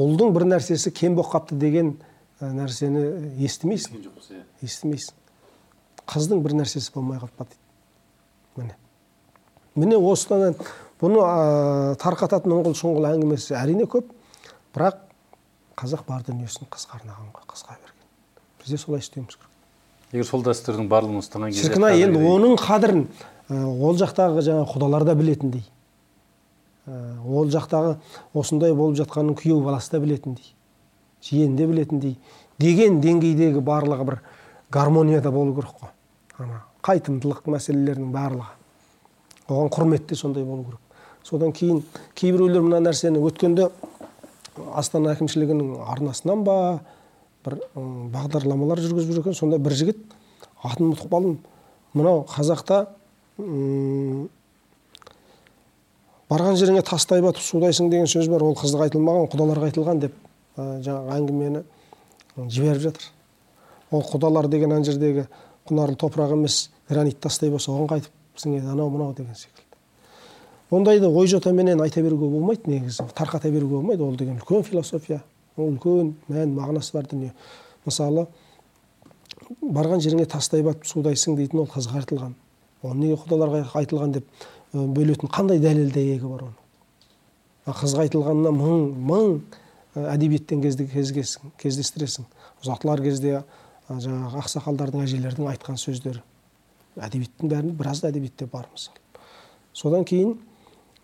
ұлдың бір нәрсесі кем болып қалыпты деген ә, нәрсені естімейсің. Иә. естімейсің. Қыздың бір нәрсесі болмай қалып па дейді. Міне. Міне осыдан бұны ә, тарқататын ұңғыл шұңғыл әңгімесі әрине көп бірақ қазақ бар дүниесін қызға арнаған ғой қызға берген. Бізде солай істеуіміз керек. Егер сол дәстүрдің барлығын ұстанған кезде шіркін ай енді оның қадірін ә, ол жақтағы жаңағы құдалар да білетіндей. Ә, ол жақтағы осындай болып жатқанын күйеу баласы да білетіндей. Жиен де білетіндей. Деген деңгейдегі барлығы бір гармонияда болу керек қой. Ана қайтымдылық мәселелерінің барлығы. Оған құрмет те сондай болу керек. Содан кейін кейбіреулер мына нәрсені өткенде астана әкімшілігінің арнасынан ба бір бағдарламалар жүргізіп жүр екен. Сонда бір жігіт атын ұмытып қалдым мынау қазақта барған жеріңе тастай батып судайсың деген сөз бар. Ол қыздық айтылмаған құдаларға айтылған деп жаңағы әңгімені жіберіп жатыр. Ол құдалар деген ана жердегі құнарлы топырақ емес гранит тастай болса оған қайтып сіңеді анау мынау деген секілді. Ондайды ой жотаменен айта беруге болмайды негізі. Тарқата беруге болмайды. Ол деген үлкен философия ол үлкен мән мағынасы бар дүние. Мысалы барған жеріңе тастай батып судайсың дейтін ол қызға айтылған оны неге құдаларға айтылған деп бөлетін қандай дәлел дәйегі бар оның? Қызға айтылғанына мың мың әдебиеттен кездестіресің. Ұзатылар кезде жаңағы ақсақалдардың әжелердің айтқан сөздері. Әдебиеттің бәрінде біраз әдебиетте бар мысалы. Содан кейін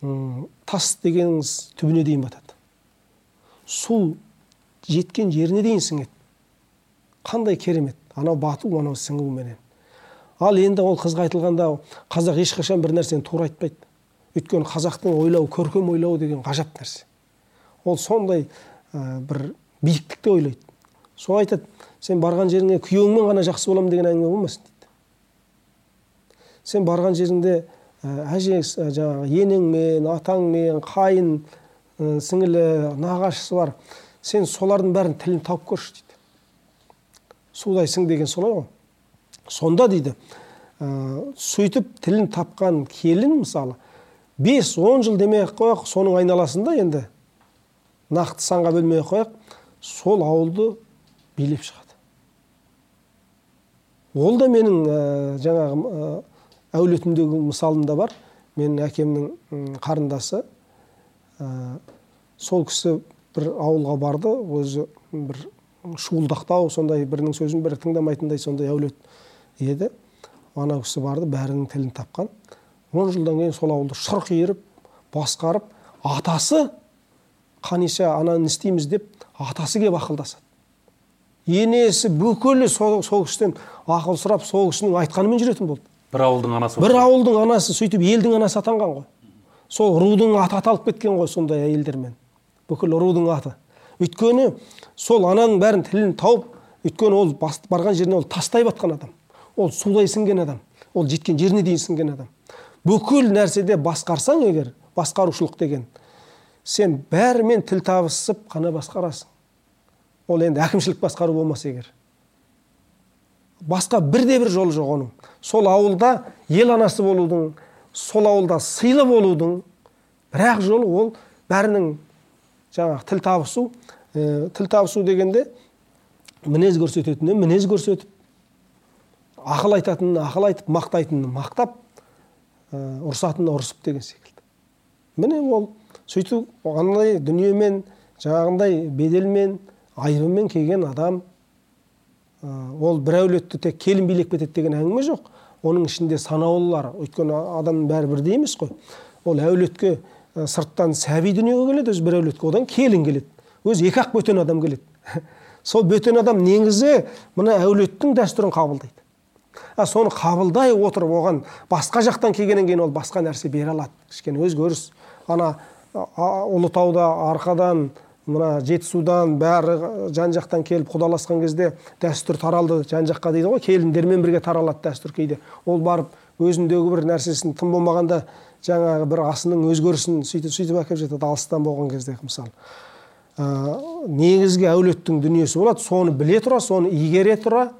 тас дегеніңіз түбіне дейін батады. Су жеткен жеріне дейін сіңеді. Қандай керемет. Анау бату анау сіңуменен ал енді ол қызға айтылғанда қазақ ешқашан бір нәрсені тура айтпайды. Өйткені қазақтың ойлауы көркем ойлауы деген ғажап нәрсе. Ол сондай ә, бір биіктікте ойлайды. Сол айтады сен барған жеріңе күйеуіңмен ғана жақсы боламын деген әңгіме болмасын дейді. Сен барған жеріңде әже жаңағы енеңмен атаңмен қайын сіңілі нағашысы бар. Сен солардың бәрін тілін тауып көрші дейді. Судайсың деген солай ғой. Сонда дейді ә, сөйтіп тілін тапқан келін мысалы бес он жыл демей ақ қояйық соның айналасында енді нақты санға бөлмей ақ сол ауылды билеп шығады. Ол да менің ә, жаңағы ә, әулетімдегі мысалым да бар. Менің әкемнің қарындасы ә, сол кісі бір ауылға барды өзі бір шуылдақтау сондай бірінің сөзін бірі тыңдамайтындай сондай әулет еді. Ана кісі барды бәрінің тілін тапқан. Он жылдан кейін сол ауылды шұрқ иіріп басқарып атасы қаниша ананы істейміз деп атасы келіп ақылдасады. Енесі бүкілі сол кісіден ақыл сұрап сол кісінің айтқанымен жүретін болды. Бір ауылдың анасы бір ауылдың анасы сөйтіп елдің анасы атанған ғой. Сол рудың аты аталып кеткен ғой сондай әйелдермен. Бүкіл рудың аты. Өйткені сол ананың бәрін тілін тауып өйткені ол барған жеріне ол тастай батқан адам. Ол судай сіңген адам. Ол жеткен жеріне дейін сіңген адам. Бүкіл нәрседе басқарсаң егер басқарушылық деген сен бәрімен тіл табысып қана басқарасың. Ол енді әкімшілік басқару болмаса егер. Басқа бірде бір жолы жоқ оның. Сол ауылда ел анасы болудың сол ауылда сыйлы болудың. Бір ақ жолы ол бәрінің жаңағы тіл табысу ә, тіл табысу дегенде мінез көрсететініне мінез көрсетіп ақыл айтатынын ақыл айтып мақтайтынын мақтап ә, ұрысатынына ұрысып деген секілді. Міне ол сөйтіп андай дүниемен жаңағындай беделмен айыбымен келген адам ол бір әулетті тек келін билеп кетеді деген әңгіме жоқ. Оның ішінде санаулылар өйткені адамның бәрі бірдей емес қой. Ол әулетке ә, сырттан сәби дүниеге келеді өзі бір әулетке. Одан келін келеді. Өзі екі ақ бөтен адам келеді. Сол бөтен адам негізі мына әулеттің дәстүрін қабылдайды. А соны қабылдай отырып оған басқа жақтан келгеннен кейін ол басқа нәрсе бере алады. Кішкене өзгеріс. Ана ұлытауда арқадан мына жетісудан бәрі жан жақтан келіп құдаласқан кезде дәстүр таралды жан жаққа дейді ғой. Келіндермен бірге таралады дәстүр кейде. Ол барып өзіндегі бір нәрсесін тым болмағанда жаңағы бір асының өзгерісін сөйтіп сөйтіп әкеліп жатады алыстан болған кезде мысалы ә, негізгі әулеттің дүниесі болады. Соны біле тұра соны игере тұра.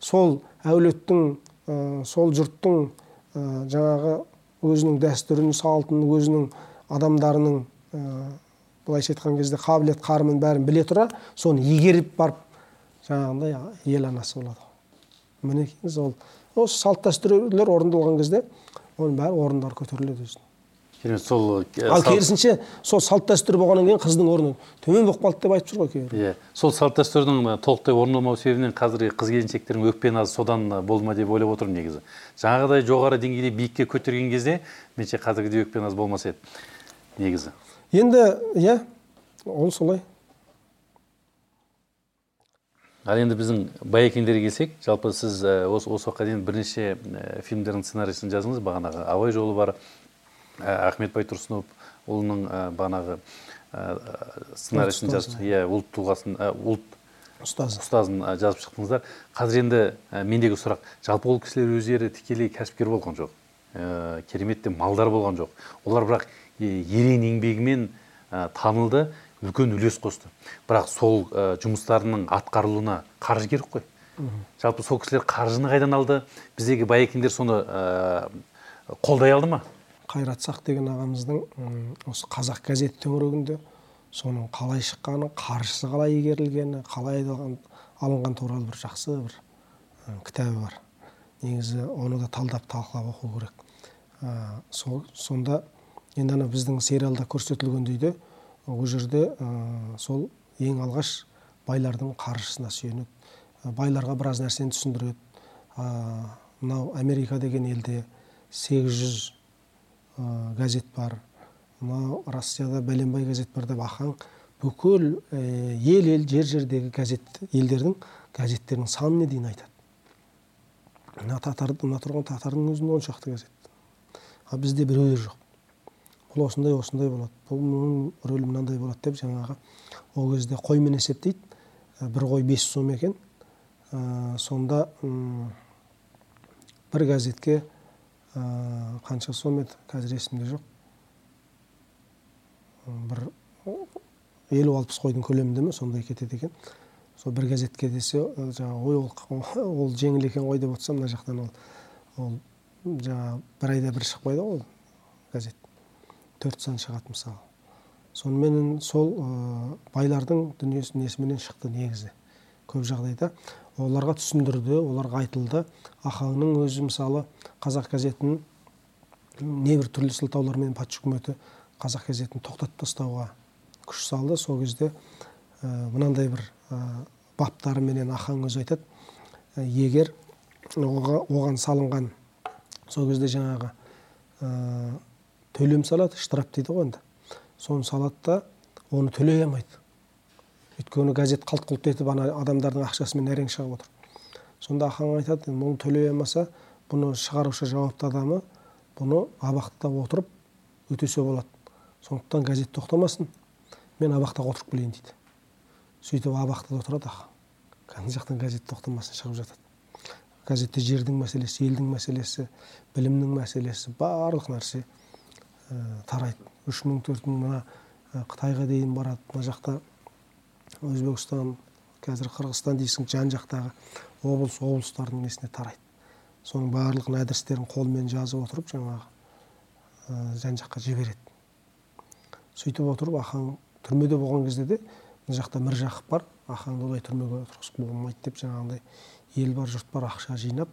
Сол әулеттің ә, сол жұрттың ә, жаңағы өзінің дәстүрін салтын өзінің адамдарының ә, былайша айтқан кезде қабілет қарымын бәрін біле тұра соны игеріп барып жаңағындай ел анасы болады. Мінекейіңіз ол. Осы салт дәстүрлер орындалған кезде оның бәрі орындары көтеріледі өзінің. Керемет сол ал керісінше сол салт дәстүр болғаннан кейін қыздың орны төмен болып қалды деп айтып жүр ғой кейбір. Иә сол салт дәстүрдің толықтай орындалмау себебінен қазіргі қыз келіншектердің өкпе назы содан болды ма деп ойлап отырмын негізі. Жаңағыдай жоғары деңгейде биікке көтерген кезде меніңше қазіргідей өкпе наз болмас еді негізі. Енді иә ол солай. Ал енді біздің байекеңдерге келсек жалпы сіз осы осы уақытқа дейін бірнеше фильмдердің сценарийсін жаздыңыз бағанағы абай жолы бар ахмет байтұрсынов ұлының ә, бағанағы сценарийсын жазып иә ұлт тұлғасын ұлт ұстазы. ұстазын жазып шықтыңыздар. Қазір енді мендегі сұрақ. Жалпы ол кісілер өздері тікелей кәсіпкер болған жоқ. Керемет те малдар болған жоқ. Олар бірақ ерен еңбегімен танылды үлкен үлес қосты. Бірақ сол жұмыстарының атқарылуына қаржы керек қой. Жалпы сол кісілер қаржыны қайдан алды? Біздегі байекеңдер соны қолдай алды ма? Қайрат сақ деген ағамыздың осы қазақ газет төңірегінде соның қалай шыққаны қаржысы қалай игерілгені қалай алынған туралы бір жақсы бір кітабы бар. Негізі оны да талдап талқылап оқу керек. Ә, сол сонда енді ана біздің сериалда көрсетілгендей де ол жерде ә, сол ең алғаш байлардың қаржысына сүйенеді. Байларға біраз нәрсені түсіндіреді. Мынау америка деген елде 800 ә, газет бар. Мынау россияда бәленбай газет бар деп ахаң бүкіл ел ел жер жердегі газет елдердің газеттерінің санын дейін айтады. Мына татар мына тұрған татардың өзінде он шақты газет ал бізде біреулер жоқ. Бұл осындай осындай болады. Бұл рөлі мынандай болады деп жаңағы ол кезде қоймен есептейді. Бір қой бес сом екен. Ә, сонда бір газетке ә, қанша сом еді? Қазір есімде жоқ. Бір елу алпыс қойдың көлемінде ме? Сондай кетеді екен. Сол бір газетке десе жаңағы ой ол, ол жеңіл екен ғой деп отырса мына жақтан ол ол жаңағы бір айда бір шықпайды ғой газет. Төрт сан шығады мысалы сонымен сол ә, байлардың дүниесі несіменен шықты негізі. Көп жағдайда. Оларға түсіндірді оларға айтылды. Ахаңның өзі мысалы қазақ газетін небір түрлі сылтаулармен патша үкіметі қазақ газетін тоқтатып тастауға күш салды. Сол кезде ә, мынандай бір ә, баптарыменен ахаң өзі айтады. Ә, егер оған салынған сол кезде жаңағы төлем салады штраф дейді ғой енді. Соны салады да оны төлей алмайды. Өйткені газет қалт құлт етіп ана адамдардың ақшасымен әрең шығып отыр. Сонда ахаң айтады мұны төлей алмаса бұны шығарушы жауапты адамы бұны абақтыда отырып өтесе болады. Сондықтан газет тоқтамасын мен абақтыға отырып келейін дейді. Сөйтіп абақтыда отырады ана жақтан газет тоқтамасын шығып жатады. Газетте жердің мәселесі елдің мәселесі білімнің мәселесі барлық нәрсе. Тарайды үш мың төрт мың мына ә, қытайға дейін барады. Мына жақта өзбекстан қазір қырғызстан дейсің жан жақтағы облыс облыстардың несіне тарайды. Соның барлығын адрестерін қолмен жазып отырып жаңағы ә, жан жаққа жібереді. Сөйтіп отырып ахаң түрмеде болған кезде де мына жақта міржақып бар. Ахаңды олай түрмеге отырғызуға болмайды деп жаңағындай ел бар жұрт бар ақша жинап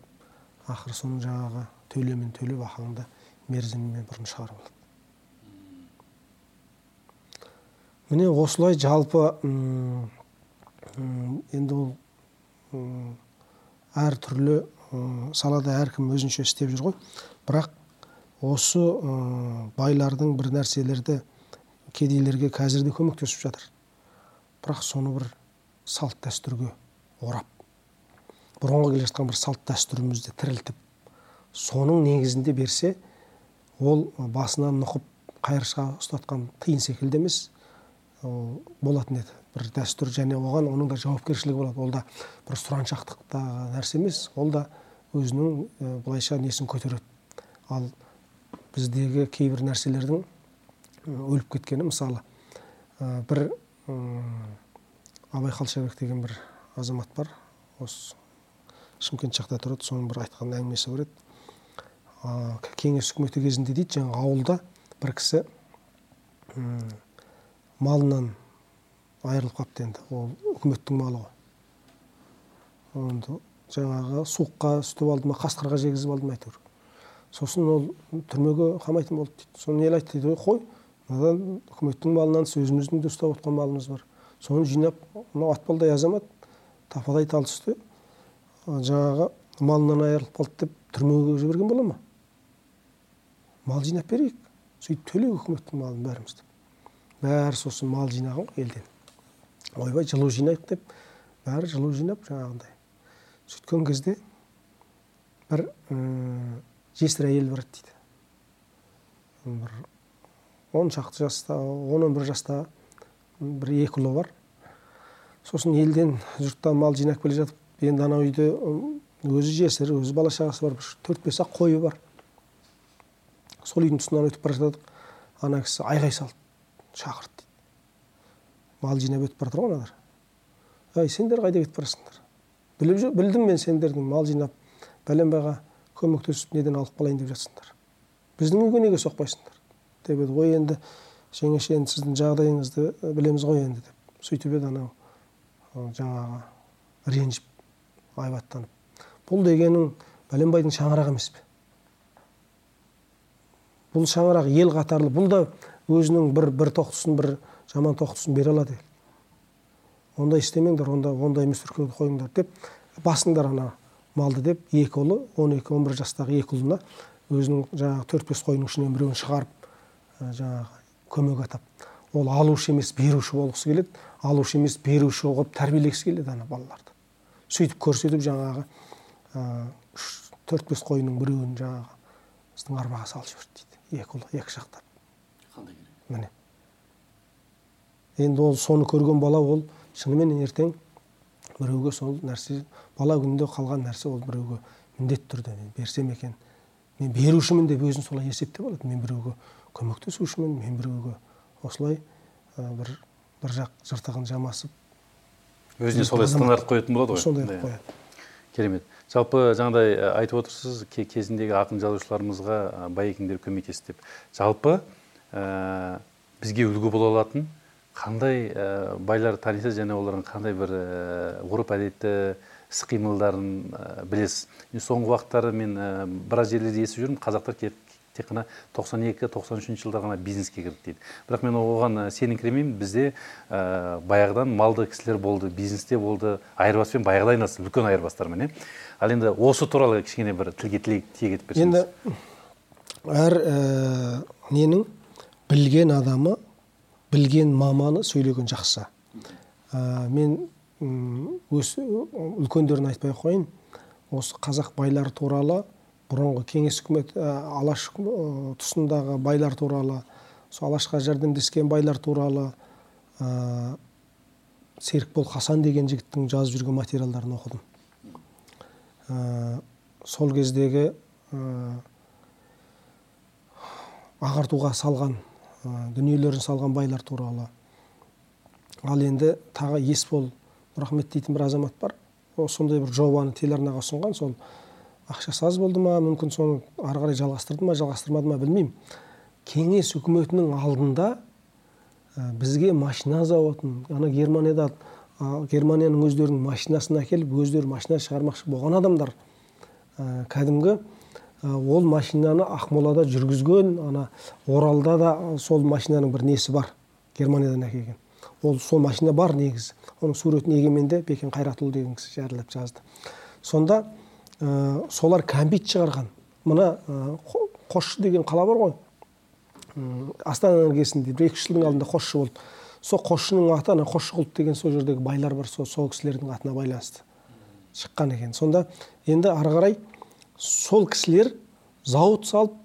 ақыры соның жаңағы төлемін төлеп ахаңды мерзімінен бұрын шығарып алады. Міне осылай жалпы енді ол әртүрлі салада әркім өзінше істеп жүр ғой. Бірақ осы байлардың бір нәрселерді кедейлерге қазір де көмектесіп жатыр. Бірақ соны бір салт дәстүрге орап бұрынғы келе жатқан бір салт дәстүрімізді тірілтіп соның негізінде берсе ол басынан нұқып қайыршыға ұстатқан тиын секілді емес болатын еді. Бір дәстүр және оған оның да жауапкершілігі болады. Ол да бір сұраншақтықтағы нәрсе емес. Ол да өзінің былайша несін көтереді. Ал біздегі кейбір нәрселердің өліп кеткені мысалы бір абай қалшабек деген бір азамат бар. Осы шымкент жақта тұрады. Соның бір айтқан әңгімесі бар еді. Кеңес үкіметі кезінде дейді жаңағы ауылда бір кісі малынан айырылып қалыпты енді ол үкіметтің малы ғой. Енді жаңағы суыққа үстіп алды ма қасқырға жегізіп алды ма әйтеуір. Сосын ол түрмеге қамайтын болды дейді. Соны ел айтты дейді қой мынадан үкіметтің малынан өзіміздің де ұстап отқан малымыз бар соны жинап мынау атпалдай азамат тападай тал түсте жаңағы малынан айырылып қалды деп түрмеге жіберген бола ма? Мал жинап берейік. Сөйтіп төлейік үкіметтің малын бәріміз бәрі сосын мал жинаған ғой елден ойбай жылу жинайық деп. Бәрі жылу жинап жаңағындай. Сөйткен кезде бір жесір әйел бар дейді. Бір он шақты жаста он он бір жаста бір екі ұлы бар. Сосын елден жұрттан мал жинап келе жатып енді анау үйде өзі жесір өзі бала шағасы бар бір төрт бес ақ қойы бар. Сол үйдің тұсынан өтіп бара жатадық ана кісі айғай салды. Шақырды дейді. Мал жинап өтіп бара ғой аналар ей сендер қайда кетіп барасыңдар? Біліп білдім мен сендердің мал жинап бәленбайға көмектесіп неден алып қалайын деп жатсыңдар. Біздің үйге неге соқпайсыңдар? Деп еді. Ой енді жеңеше енді сіздің жағдайыңызды білеміз ғой енді деп сөйтіп еді анау жаңағы ренжіп айбаттанып. Бұл дегенің бәленбайдың шаңырағы емес пе? Бұл шаңырақ ел қатарлы бұл да өзінің бір бір тоқтысын бір жаман тоқтысын бере алады. Ондай істемеңдер онда ондай емес қойыңдар деп басыңдар ана малды деп екі ұлы он екі он бір жастағы екі ұлына өзінің жаңағы төрт бес қойының ішінен біреуін шығарып жаңағы көмек атап. Ол алушы емес беруші болғысы келеді. Алушы емес беруші қылып тәрбиелегісі келеді ана балаларды. Сөйтіп көрсетіп жаңағы үш төрт бес қойының біреуін жаңағы біздің арбаға салып жіберді дейді. Екі ұлы екі жақтап міне. Енді ол соны көрген бала ол шынымен ертең біреуге сол нәрсе бала күнінде қалған нәрсе ол біреуге міндетті түрде мен берсем екен мен берушімін деп өзін солай есептеп алады. Мен біреуге көмектесушімін мен біреуге осылай бір бір жақ жыртығын жамасып өзіне солай стандарт қоятын болады ғой. Сондай қылып қояды. Керемет. Жалпы жаңағыдай айтып отырсыз кезіндегі ақын жазушыларымызға байекеңдер көмектесті деп. Жалпы ә, бізге үлгі бола алатын қандай ә, байлар танисыз және олардың қандай бір ә, ғұрып әдеті іс қимылдарын ә, білесіз. Соңғы уақыттары мен ә, біраз жерлерде естіп жүрмін қазақтар тек қана тоқсан екі тоқсан үшінші жылдары ғана бизнеске кірді дейді. Бірақ мен оған сеніңкіремеймін бізде ә, баяғыдан малды кісілер болды бизнесте болды айырбаспен баяғыда айналысты үлкен айырбастармен иә. Ал енді осы туралы кішкене бір тілге тиек етіп берсеңіз. енді әр ә, ненің білген адамы білген маманы сөйлеген жақсы. Ә, мен өз үлкендерін айтпай ақ қояйын. Осы қазақ байлары туралы бұрынғы кеңес үкіметі алаш тұсындағы байлар туралы сол алашқа жәрдемдескен байлар туралы ә, серікбол хасан деген жігіттің жазып жүрген материалдарын оқыдым. Ә, сол кездегі ә, ағартуға салған ә, дүниелерін салған байлар туралы. Ал енді тағы есбол нұрахмет дейтін бір азамат бар. Сондай бір жобаны телеарнаға ұсынған сол ақшасы аз болды ма мүмкін соны ары қарай жалғастырды ма жалғастырмады ма білмеймін. Кеңес үкіметінің алдында бізге машина зауытын ана германияда германияның өздерінің машинасын әкеліп өздері машина шығармақшы болған адамдар ә, кәдімгі ол машинаны ақмолада жүргізген ана оралда да сол машинаның бір несі бар германиядан әкелген. Ол сол машина бар негізі. Оның суретін егеменде бекен қайратұлы деген кісі жариялап жазды. Сонда ә, солар кәмпит шығарған. Мына ә, қосшы деген қала бар ғой. Астана іргесінде бір екі үш жылдың алдында қосшы болды. Сол қосшының аты ана қосшықұлов деген сол жердегі байлар бар сол сол кісілердің атына байланысты шыққан екен. Сонда енді ары қарай сол кісілер зауыт салып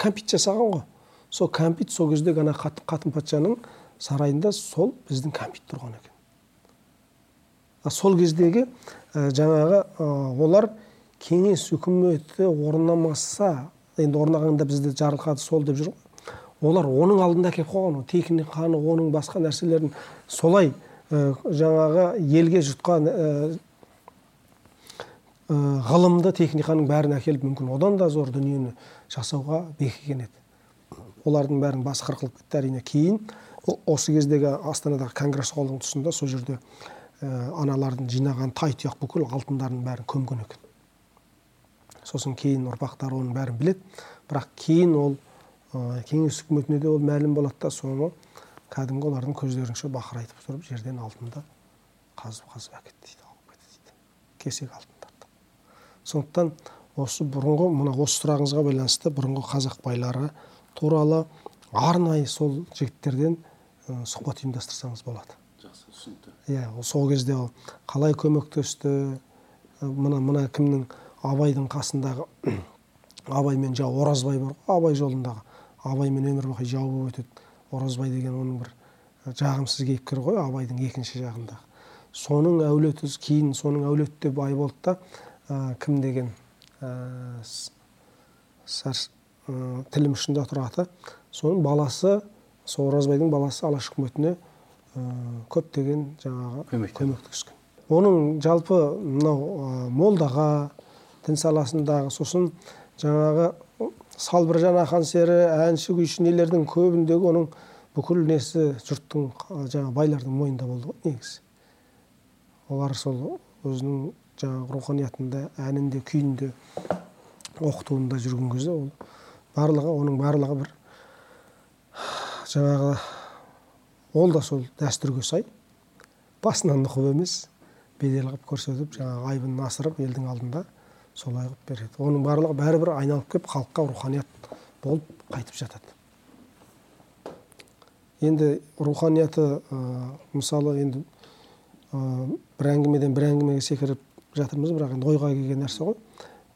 кәмпит жасаған ғой. Сол кәмпит сол кездегі ана қатын патшаның сарайында сол біздің кәмпит тұрған екен. Сол кездегі ә, жаңағы ә, олар кеңес үкіметі орнамаса енді орнағанда бізді жарылқады сол деп жүр олар оның алдында әкеліп қойған ғой. Техниканы оның басқа нәрселерін солай ә, жаңағы елге жұтқан ә, ғылымды техниканың бәрін әкеліп мүмкін одан да зор дүниені жасауға бекіген еді. Олардың бәрін басы қырқылып кетті әрине. Кейін осы кездегі астанадағы конгресс холлдың тұсында сол жерде ә, аналардың жинаған тай тұяқ бүкіл алтындарын бәрін көмген екен. Сосын кейін ұрпақтары оның бәрін біледі. Бірақ кейін ол ә, кеңес үкіметіне де ол мәлім болады да соны кәдімгі олардың көздерінше бақырайтып тұрып жерден алтынды қазып қазып әкетті дейді алып кетті дейді. Кесек алтындарды сондықтан осы бұрынғы мына осы сұрағыңызға байланысты бұрынғы қазақ байлары туралы арнайы сол жігіттерден ә, сұхбат ұйымдастырсаңыз болады. Жақсы түсінікті. Иә сол кезде қалай көмектесті мына мына кімнің абайдың қасындағы абаймен жау оразбай бар ғой абай жолындағы. Абаймен өмір бақи жау болып өтеді. Оразбай деген оның бір жағымсыз кейіпкер ғой абайдың екінші жағындағы. Соның әулеті кейін соның әулеті бай болды да кім деген тілім ұшында тұрады. Соның баласы сол оразбайдың баласы алаш үкіметіне көптеген жаңағы көмектескен оның жалпы мынау молдаға дін саласындағы сосын жаңағы салбыржан ақан сері әнші күйші нелердің көбіндегі оның бүкіл несі жұрттың жаңағы байлардың мойнында болды ғой негізі. Олар сол өзінің жаңағы руханиятында әнінде күйінде оқытуында жүрген кезде ол барлығы оның барлығы бір жаңағы ол да сол дәстүрге сай. Басынан нұқып емес бедел қылып көрсетіп жаңағы айбынын асырып елдің алдында солай қылып береді. Оның барлығы бәрібір айналып келіп халыққа руханият болып қайтып жатады. Енді руханияты ә, мысалы енді ә, бір әңгімеден бір әңгімеге секіріп жатырмыз бірақ енді ойға келген нәрсе ғой.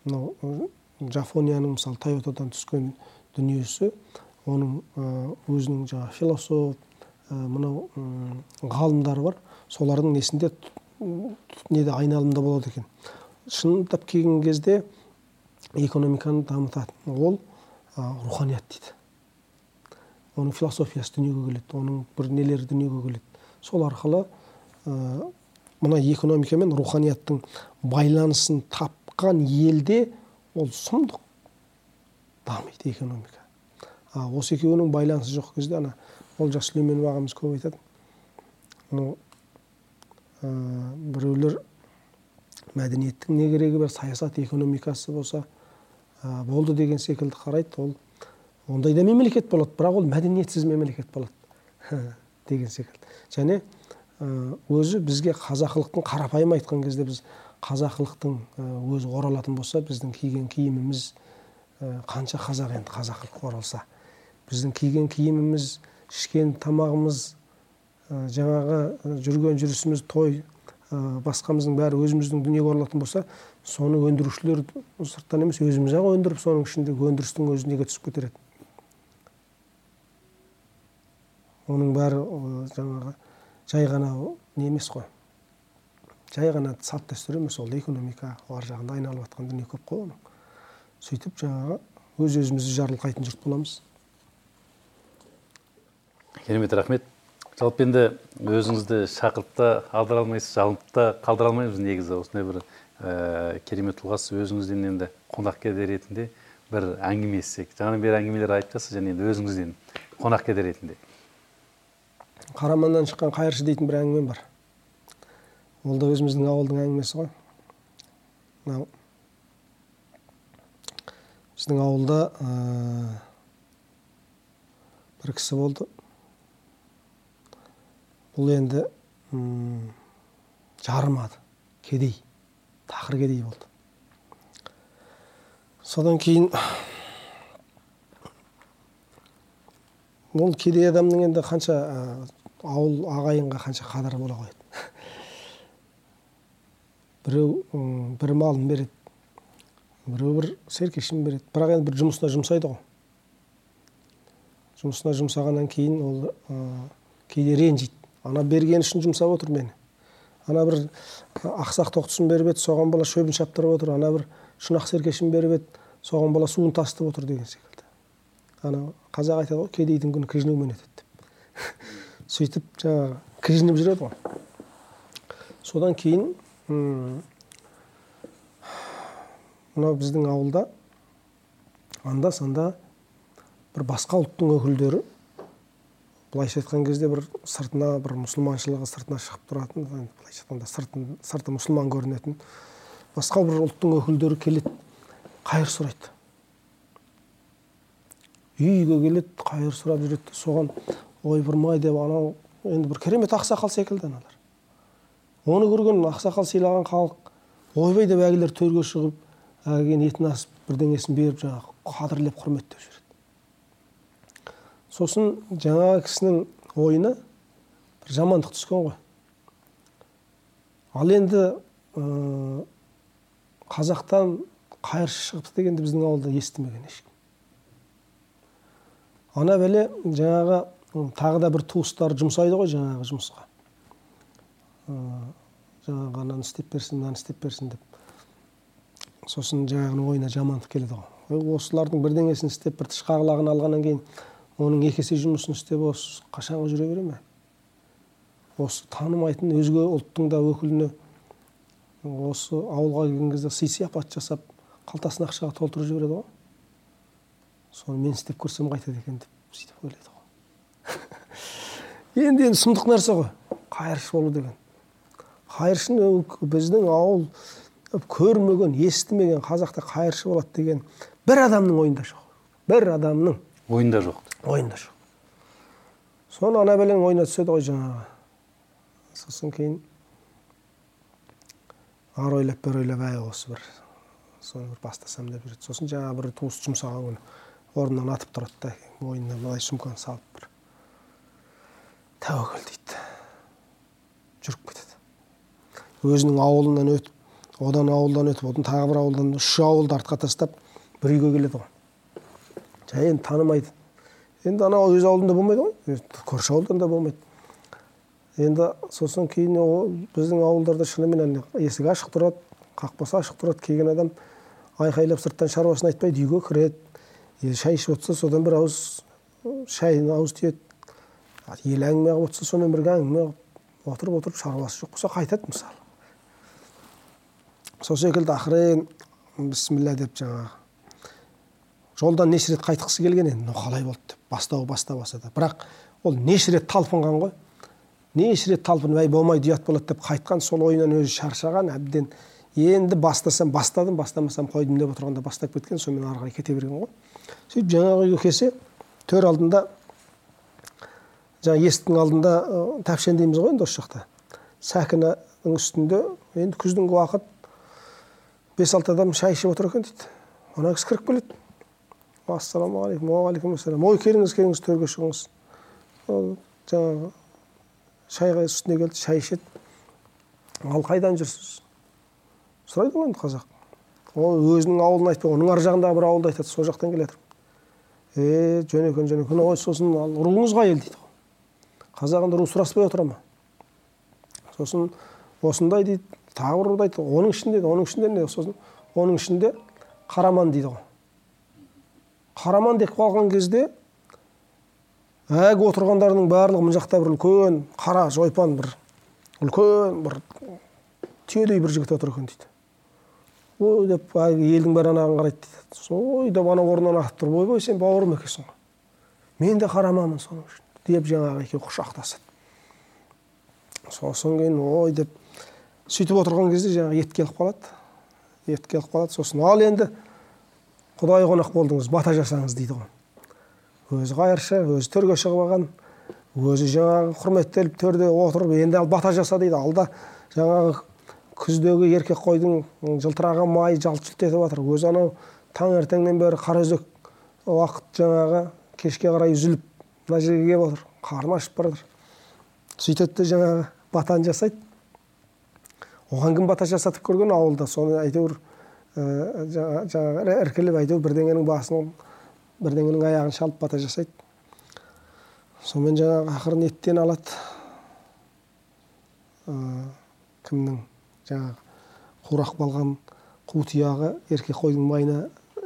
Мынау жапонияның мысалы тойотадан түскен дүниесі оның өзінің жаңағы философ мынау ғалымдары бар. Солардың несінде неде айналымда болады екен. Шындап келген кезде экономиканы дамытатын ол руханият дейді. Оның философиясы дүниеге келеді оның бір нелері дүниеге келеді. Сол арқылы мына экономика мен руханияттың байланысын тапқан елде ол сұмдық дамиды экономика. А осы екеуінің байланысы жоқ кезде ана олжас сүлейменов ағамыз көп айтады. Ну ә, біреулер мәдениеттің не керегі бар саясат экономикасы болса ә, болды деген секілді қарайды ол ондай да мемлекет болады бірақ ол мәдениетсіз мемлекет болады. Деген секілді. Және өзі бізге қазақылықтың қарапайым айтқан кезде біз қазақылықтың өзі оралатын болса біздің киген киіміміз қанша қазақ енді қазақылық оралса. Біздің киген киіміміз ішкен тамағымыз жаңағы жүрген жүрісіміз той басқамыздың бәрі өзіміздің дүниеге оралатын болса соны өндірушілер сырттан емес өзіміз ақ өндіріп соның ішіндегі өндірістің өзі неге түсіп кетер еді. Оның бәрі жаңағы жай ғана не емес қой жай ғана салт дәстүр емес ол экономика ар жағында айналып жатқан дүние көп қой оның сөйтіп жаңағы өз өзімізді жарылқайтын жұрт боламыз керемет рахмет. Жалпы енді өзіңізді шақырып та алдыра алмайсыз жалынып та қалдыра алмаймыз негізі. Осындай бір ә, керемет тұлғасыз өзіңізден енді қонақкәде ретінде бір әңгімелессек. Жаңадан бері әңгімелер айтып жатсыз және енді өзіңізден қонақкәде ретінде. Қараманнан шыққан қайыршы дейтін бір әңгімем бар. Ол да өзіміздің ауылдың әңгімесі ғой. Мынау. Біздің ауылда ә, бір кісі болды. Бұл енді ұм, жарымады кедей тақыр кедей болды. Содан кейін ол кедей адамның енді қанша ауыл ағайынға қанша қадірі бола қояды біреу бір малын береді біреу бір серкешін береді. Бірақ енді бір жұмысына жұмсайды ғой. Жұмысына жұмсағаннан кейін ол ә, кейде ренжиді. Ана бергені үшін жұмсап отыр мені. Ана бір ақсақ тоқтысын беріп еді соған бала шөбін шаптырып отыр. Ана бір шұнақ серкешін беріп еді соған бала суын тасытып отыр деген секілді. Ана қазақ айтады ғой кедейдің күні кіжінумен өтеді деп. Сөйтіп жаңағы кіжініп жүреді ғой. Содан кейін мынау біздің ауылда анда санда бір басқа ұлттың өкілдері былайша айтқан кезде бір сыртына бір мұсылманшылығы сыртына шығып тұратын былайша айтқанда сыртын, сырты мұсылман көрінетін басқа бір ұлттың өкілдері келеді қайыр сұрайды. Үйге келеді қайыр сұрап жүреді соған ойпырмай деп анау енді бір керемет ақсақал секілді аналар. Оны көрген ақсақал сыйлаған халық ойбай деп әкелер төрге шығып әкелген етін асып бірдеңесін беріп жаңағы қадірлеп құрметтеп жүреді. Сосын жаңағы кісінің ойына бір жамандық түскен ғой. Ал енді ә, қазақтан қайыршы шығыпты дегенді біздің ауылда естімеген ешкім. Ана бәле жаңағы тағы да бір туыстары жұмсайды ғой жаңағы жұмысқа. Жаңағы ананы істеп берсін мынаны істеп берсін деп. Сосын жаңағының ойына жамандық келеді ғой. Осылардың бірдеңесін істеп бір тышқа құлағын алғаннан кейін оның екі есе жұмысын істеп осы қашанға жүре бере ме? Осы танымайтын өзге ұлттың да өкіліне осы ауылға келген кезде сый сияпат жасап қалтасына ақшаға толтырып жібереді ғой. Соны мен істеп көрсем қайтеді екен деп сөйтіп ойлайды ғой. Енді енді сұмдық нәрсе ғой. Қайыршы болу деген. Қайыршыны біздің ауыл көрмеген естімеген қазақта қайыршы болады деген бір адамның ойында жоқ. Бір адамның ойында жоқ. ойында жоқ. Соны ана бәленің ойына түседі ғой жаңағы. Сосын кейін ары ойлап бері ойлап әй осы бір соны бір бастасам деп жүреді. Сосын жаңағы бір туыс жұмсаған күні. Орнынан атып тұрады да мойнына былай сумканы салып бір тәуекел дейді. Жүріп кетеді. Өзінің ауылынан өтіп одан ауылдан өтіп одан тағы бір ауылдан үш ауылды артқа тастап бір үйге келеді ғой. Жай енді танымайды. Енді анау өз ауылында болмайды ғой. Көрші ауылдан да болмайды. Енді сосын кейін біздің ауылдарда шынымен есік ашық тұрады қақпасы ашық тұрады. Келген адам айқайлап сырттан шаруасын айтпайды үйге кіреді. Шай ішіп отырса содан бір ауыз шайын ауыз тиеді ел әңгіме қылып отырса сонымен бірге әңгіме қылып отырып отырып шаруасы жоқ болса қайтады мысалы сол секілді ақырын бісміллә деп жаңағы жолдан неше рет қайтқысы келген енді мынау қалай болды деп бастау бастап алса да бірақ ол неше рет талпынған ғой неше рет талпынып әй болмайды ұят болады деп қайтқан сол ойынан өзі шаршаған әбден енді бастасам бастадым бастамасам қойдым деп отырғанда бастап кеткен сонымен ары қарай кете берген ғой. Сөйтіп жаңағы үйге келсе төр алдында жаңағы есіктің алдында тәпшен дейміз ғой енді осы жақта. Сәкінің үстінде енді күздің уақыт бес алты адам шай ішіп отыр екен дейді. Ана кісі кіріп келеді. Ассалаумағалейкум уағалейкум ассалам ой келіңіз келіңіз төрге шығыңыз. Жаңағы шайға үстіне келді шай ішеді. Ал қайдан жүрсіз? Сұрайды ғой енді қазақ. Ол өзінің ауылын айтпай оның ар жағындағы бір ауылды айтады сол жақтан келе е жөн екен жөн екен ой сосын ал руыңыз қай ел дейді ғой. Қазақ енді ру сұраспай отыра ма? Сосын осындай дейді тағы бір руды оның ішінде оның ішінде не сосын оның ішінде қараман дейді ғой. Қараман деп қалған кезде әлгі отырғандардың барлығы мына жақта бір үлкен қара жойпан бір үлкен бір түйедей бір жігіт отыр екен дейді. Ой деп әлгі елдің бәрі анаған қарайды дейді ой деп ана орнынан атып тұрып ойбай сен бауырым екенсің ғой мен де қараманмын соның үшін деп жаңағы екеуі құшақтасады. Сосын кейін ой деп сөйтіп отырған кезде жаңағы ет келіп қалады. Ет келіп қалады. Сосын ал енді құдай қонақ болдыңыз бата жасаңыз дейді ғой. Өзі қайыршы өзі төрге шығып алған өзі жаңағы құрметтеліп төрде отырып енді ал бата жаса дейді. Алда жаңағы күздегі еркек қойдың жылтыраған майы жалт жұлт етіп жатыр. Өзі анау таңертеңнен бері қараөзек уақыт жаңағы кешке қарай үзіліп мына жерге келіп отыр қарны ашып бара жатыр сөйтеді де жаңағы батаны жасайды. Оған кім бата жасатып көрген? Ауылда соны әйтеуір жаңағы іркіліп әйтеуір бірдеңенің басын бірдеңенің аяғын шалып бата жасайды. Сонымен жаңағы ақырын еттен алады. Ә, кімнің? Жаңағы қурап қалған қу тұяғы еркек қойдың майына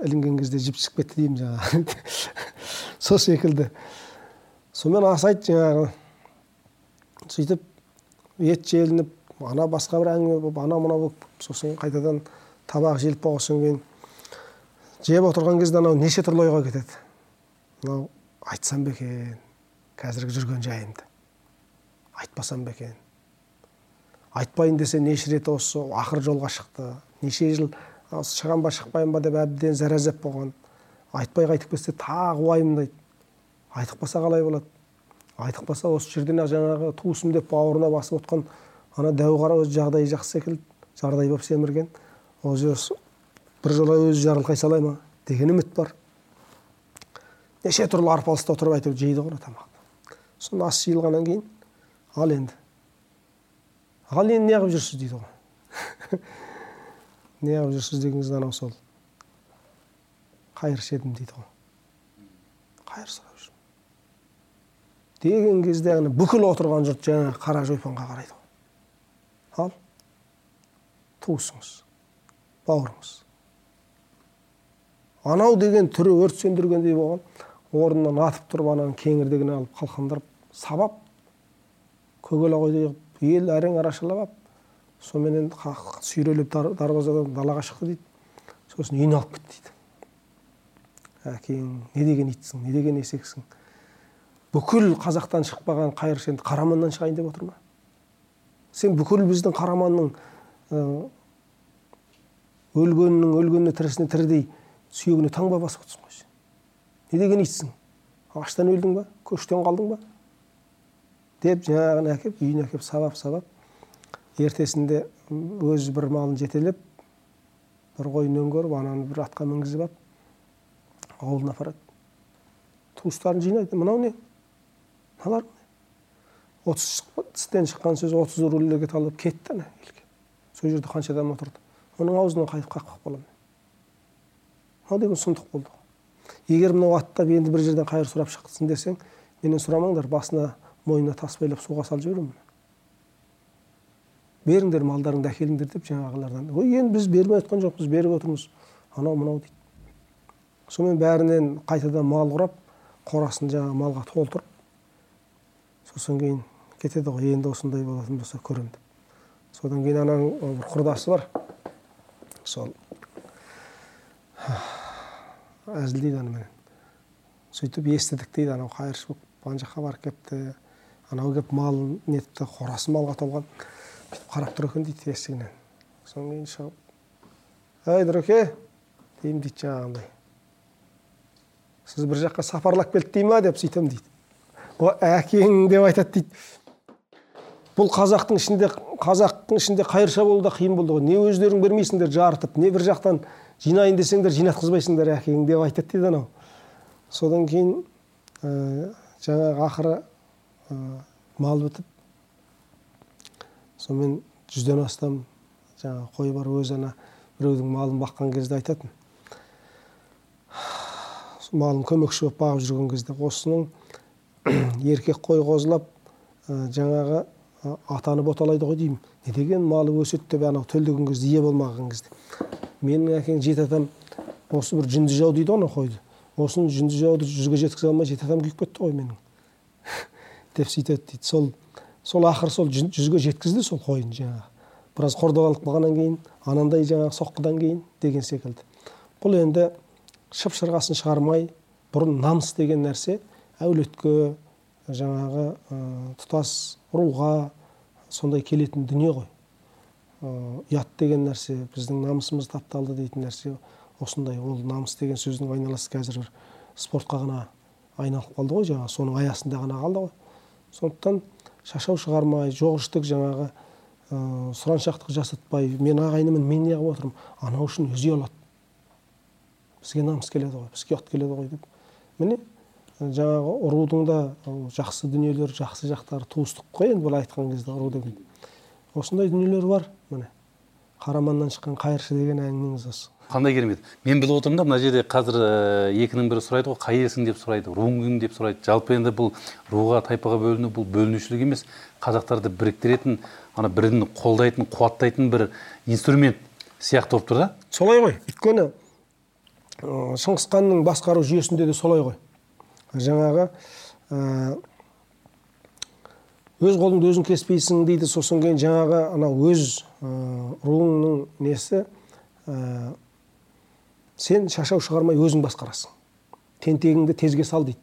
ілінген кезде жіп шығып кетті деймін жаңағы. Сол секілді. Сонымен асайды жаңағы. Сөйтіп ет желініп ана басқа бір әңгіме болып ана мына болып сосын қайтадан табақ желіп болғаннан кейін жеп отырған кезде анау неше түрлі ойға кетеді. Мынау айтсам ба екен қазіргі жүрген жайымды. Айтпасам ба екен. Айтпайын десе неше рет осы ақыр жолға шықты. Неше жыл шығам ба шықпайын ба деп әбден зәразап болған. Айтпай қайтып кетсе тағы уайымдайды айтып қалса қалай болады? Айтып қалса осы жерден ақ жаңағы туысым деп бауырына басып отқан ана дәу қара өзі жағдайы жақсы секілді жардай болып семірген. Ол біржола өзі жарылқай салай ма? Деген үміт бар. Неше түрлі арпалыста отырып әйтеуір жейді ғой тамақты. Сосын ас жиылғаннан кейін ал енді. Ал енді неғып жүрсіз дейді ғой неғып жүрсіз дегеніңіз анау сол қайыршы едім дейді ғой қайыр сұрап жүрмін деген кезде ана бүкіл отырған жұрт жаңағы қара жойпанға қарайды ғой ал туысыңыз бауырыңыз анау деген түрі өрт сөндіргендей болған орнынан атып тұрып ананың кеңірдегін алып қалқандырып сабап көгала қойдай қылып ел әрең арашалап алып соныменен сүйрелеп дарбазадан далаға шықты дейді. Сосын үйіне алып кетті дейді. Әкең не деген итсің не деген есексің? Бүкіл қазақтан шықпаған қайыршы енді қараманнан шығайын деп отыр ма? Сен бүкіл біздің қараманның өлгеннің өлгеніне тірісіне тірідей сүйегіне таңба басып отырсың ғой сен. Не деген итсің? Аштан өлдің ба? Көштен қалдың ба? Деп жаңағыны әкеп үйіне әкеп сабап сабап ертесінде өзі бір малын жетелеп бір қойын өңгеріп ананы бір атқа мінгізіп алып ауылына апарады. Туыстарын жинайды. Мынау не? Мыналар отыз тістен шыққан сөз отыз рульге талып кетті ана сол жерде қанша адам отырды. Оның аузынан қайтып қақпақ боламын мынау деген сұмдық болды. Егер мынау аттап енді бір жерден қайыр сұрап шықсын десең менен сұрамаңдар басына мойнына тас байлап суға салып жіберемін беріңдер малдарыңды әкеліңдер деп жаңағылардан ой енді біз бермей жатқан жоқпыз беріп отырмыз анау мынау дейді. Сонымен бәрінен қайтадан мал құрап қорасын жаңағы малға толтырып сосын кейін кетеді ғой енді осындай болатын болса көремін деп содан кейін ананың бір құрдасы бар. Сол. Әзілдейді аныменен сөйтіп естідік дейді анау қайыршы болып. Ана жаққа барып келіпті анау келіп малын нетіпті қорасы малға толған. Бүйтіп қарап тұр екен дейді есігінен содан кейін шығып әй нұреке деймін дейді жаңағындай. Сіз бір жаққа сапарлап келді дей ма? деп сөйтемін дейді. О әкең деп айтады дейді. Бұл қазақтың ішінде қазақтың ішінде қайырша болу да қиын болды ғой. Не өздерің бермейсіңдер жарытып не бір жақтан жинайын десеңдер жинатқызбайсыңдар әкең деп айтады дейді анау. Содан кейін ә, жаңағы ақыры мал бітіп сонымен жүзден астам жаңағы қой бар өзі ана біреудің малын баққан кезде айтатын малын көмекші болып бағып жүрген кезде осының еркек қой қозылап ә, жаңағы атаны боталайды ғой деймін не деген малы өседі деп анау төлдеген кезде ие болмаған кезде менің әкең жеті атам осы бір жүнді жау дейді ғой қойды осыны жүнді жауды жүзге жеткізе алмай жеті атам күйіп кетті ғой менің деп сөйтеді дейді сол сол ақыры сол жүзге жеткізді сол қойын жаңағы. Біраз қордаланып қалғаннан кейін анандай жаңағы соққыдан кейін деген секілді. Бұл енді шып шырғасын шығармай бұрын намыс деген нәрсе әулетке жаңағы ә, тұтас руға сондай келетін дүние ғой. Ұят деген нәрсе біздің намысымыз тапталды дейтін нәрсе осындай ол намыс деген сөздің айналасы қазір бір спортқа ғана айналып қалды ғой жаңағы соның аясында ғана қалды ғой. Сондықтан шашау шығармай жоқ іштік жаңағы ә, сұраншақтық жасатпай мен ағайынымын мен неғып отырмын анау үшін өзі ұялады. Бізге намыс келеді ғой бізге ұят келеді ғой деп. Міне жаңағы ұрудың да жақсы дүниелері жақсы жақтары туыстық қой енді былай айтқан кезде ұру деген осындай дүниелер бар міне. Қараманнан шыққан қайыршы деген әңгімеңіз осы қандай керемет. мен біліп отырмын да мына жерде қазір екінің бірі сұрайды ғой қай елсің деп сұрайды руың кім деп сұрайды. Жалпы енді бұл руға тайпаға бөліну бұл бөлінушілік емес. Қазақтарды біріктіретін ана бірін қолдайтын қуаттайтын бір инструмент сияқты болып тұр да. Солай ғой. Өйткені шыңғыс ханның басқару жүйесінде де солай ғой. Жаңағы өз қолыңды өзің кеспейсің дейді сосын кейін жаңағы анау өз ә, руыңның несі сен шашау шығармай өзің басқарасың. Тентегіңді тезге сал дейді.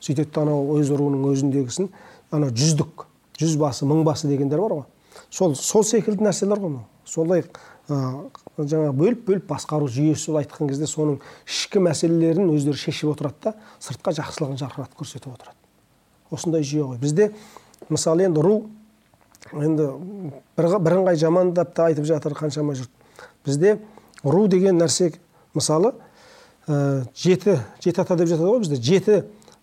Сөйтеді да анау өз руының өзіндегісін анау жүздік жүз басы мың басы дегендер бар ғой. Сол сол секілді нәрселер ғой солай ә, жаңағы бөліп бөліп басқару жүйесі деп айтқан кезде соның ішкі мәселелерін өздері шешіп отырады да сыртқа жақсылығын жарқыратып көрсетіп отырады. Осындай жүйе ғой. Бізде мысалы енді ру енді бір, бірыңғай жамандап та айтып жатыр қаншама жұрт. Бізде ру деген нәрсе мысалы ә, жеті жеті ата деп жатады ғой бізде. Жеті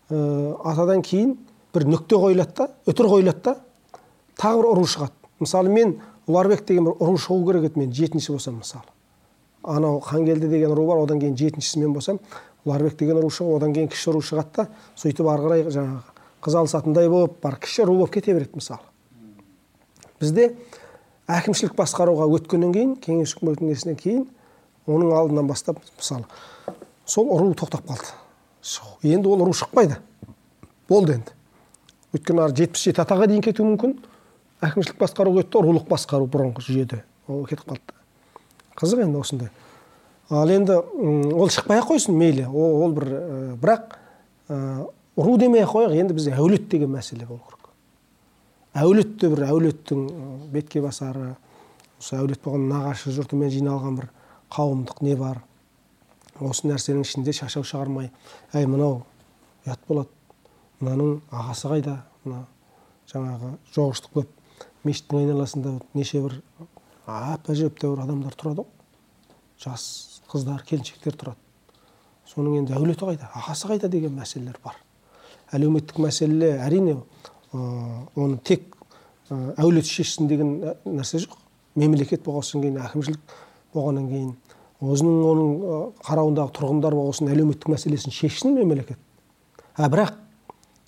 ә, атадан кейін бір нүкте қойылады да үтір қойылады да тағы бір ру шығады. Мысалы мен ұларбек деген бір ру шығу керек еді мен жетінші болсам мысалы. Анау хангелді деген ру бар одан кейін жетіншісі мен болсам ұларбек деген ру шығып одан кейін кіші ру шығады да сөйтіп ары қарай жаңағы қыз алысатындай болып бар кіші ру болып кете береді мысалы. Бізде әкімшілік басқаруға өткеннен кейін кеңес үкіметінен кейін оның алдынан бастап мысалы сол ру тоқтап қалды. Енді ол ру шықпайды. Болды енді. Өйткені ары жетпіс жеті атаға дейін кетуі мүмкін. Әкімшілік басқаруға өтті рулық басқару бұрынғы жүйеде ол кетіп қалды. Қызық енді осындай. Ал енді ол шықпай ақ қойсын мейлі. Ол, бір ә, бірақ ә, демей ақ қояйық. Енді бізде әулет деген мәселе болу керек. Әулет те бір әулеттің бетке басары осы әулет болған нағашы жұртымен жиналған бір қауымдық не бар? Осы нәрсенің ішінде шашау шығармай әй мынау ұят болады. Мынаның ағасы қайда? Мына жаңағы жоғыштық көп. Мешіттің айналасында неше бір әп әжептәуір адамдар тұрады ғой. Жас қыздар келіншектер тұрады. Соның енді әулеті қайда? Ағасы қайда деген мәселелер бар. Әлеуметтік мәселе әрине оны тек әулет шешсін деген нәрсе жоқ. Мемлекет болғаннан кейін әкімшілік болғаннан кейін өзінің оның қарауындағы тұрғындар болсын әлеуметтік мәселесін шешсін мемлекет. А бірақ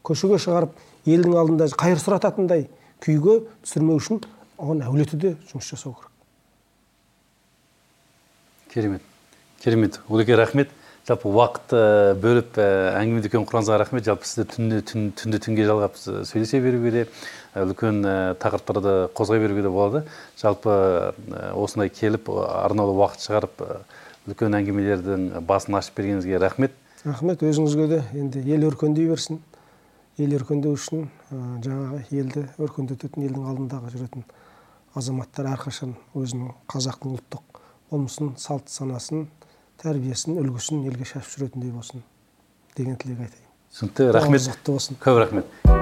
көшеге шығарып елдің алдында қайыр сұрататындай күйге түсірмеу үшін оған әулеті де жұмыс жасау керек. Керемет. Керемет. Олеке рахмет. Жалпы уақыт бөліп әңгіме дүкен құрғаныңызға рахмет. Жалпы сізді түнді түнге жалғап сөйлесе беруге де үлкен тақырыптарды қозғай беруге де болады. Жалпы осындай келіп арнаулы уақыт шығарып үлкен әңгімелердің басын ашып бергеніңізге рахмет. Рахмет. Өзіңізге де енді ел өркендей берсін. Ел өркендеу үшін жаңағы елді өркендететін елдің алдындағы жүретін азаматтар әрқашан өзінің қазақтың ұлттық болмысын салт санасын тәрбиесін үлгісін елге шашып жүретіндей болсын деген тілек айтайын. түсінікті. Рахмет. Болсын. Көп рахмет.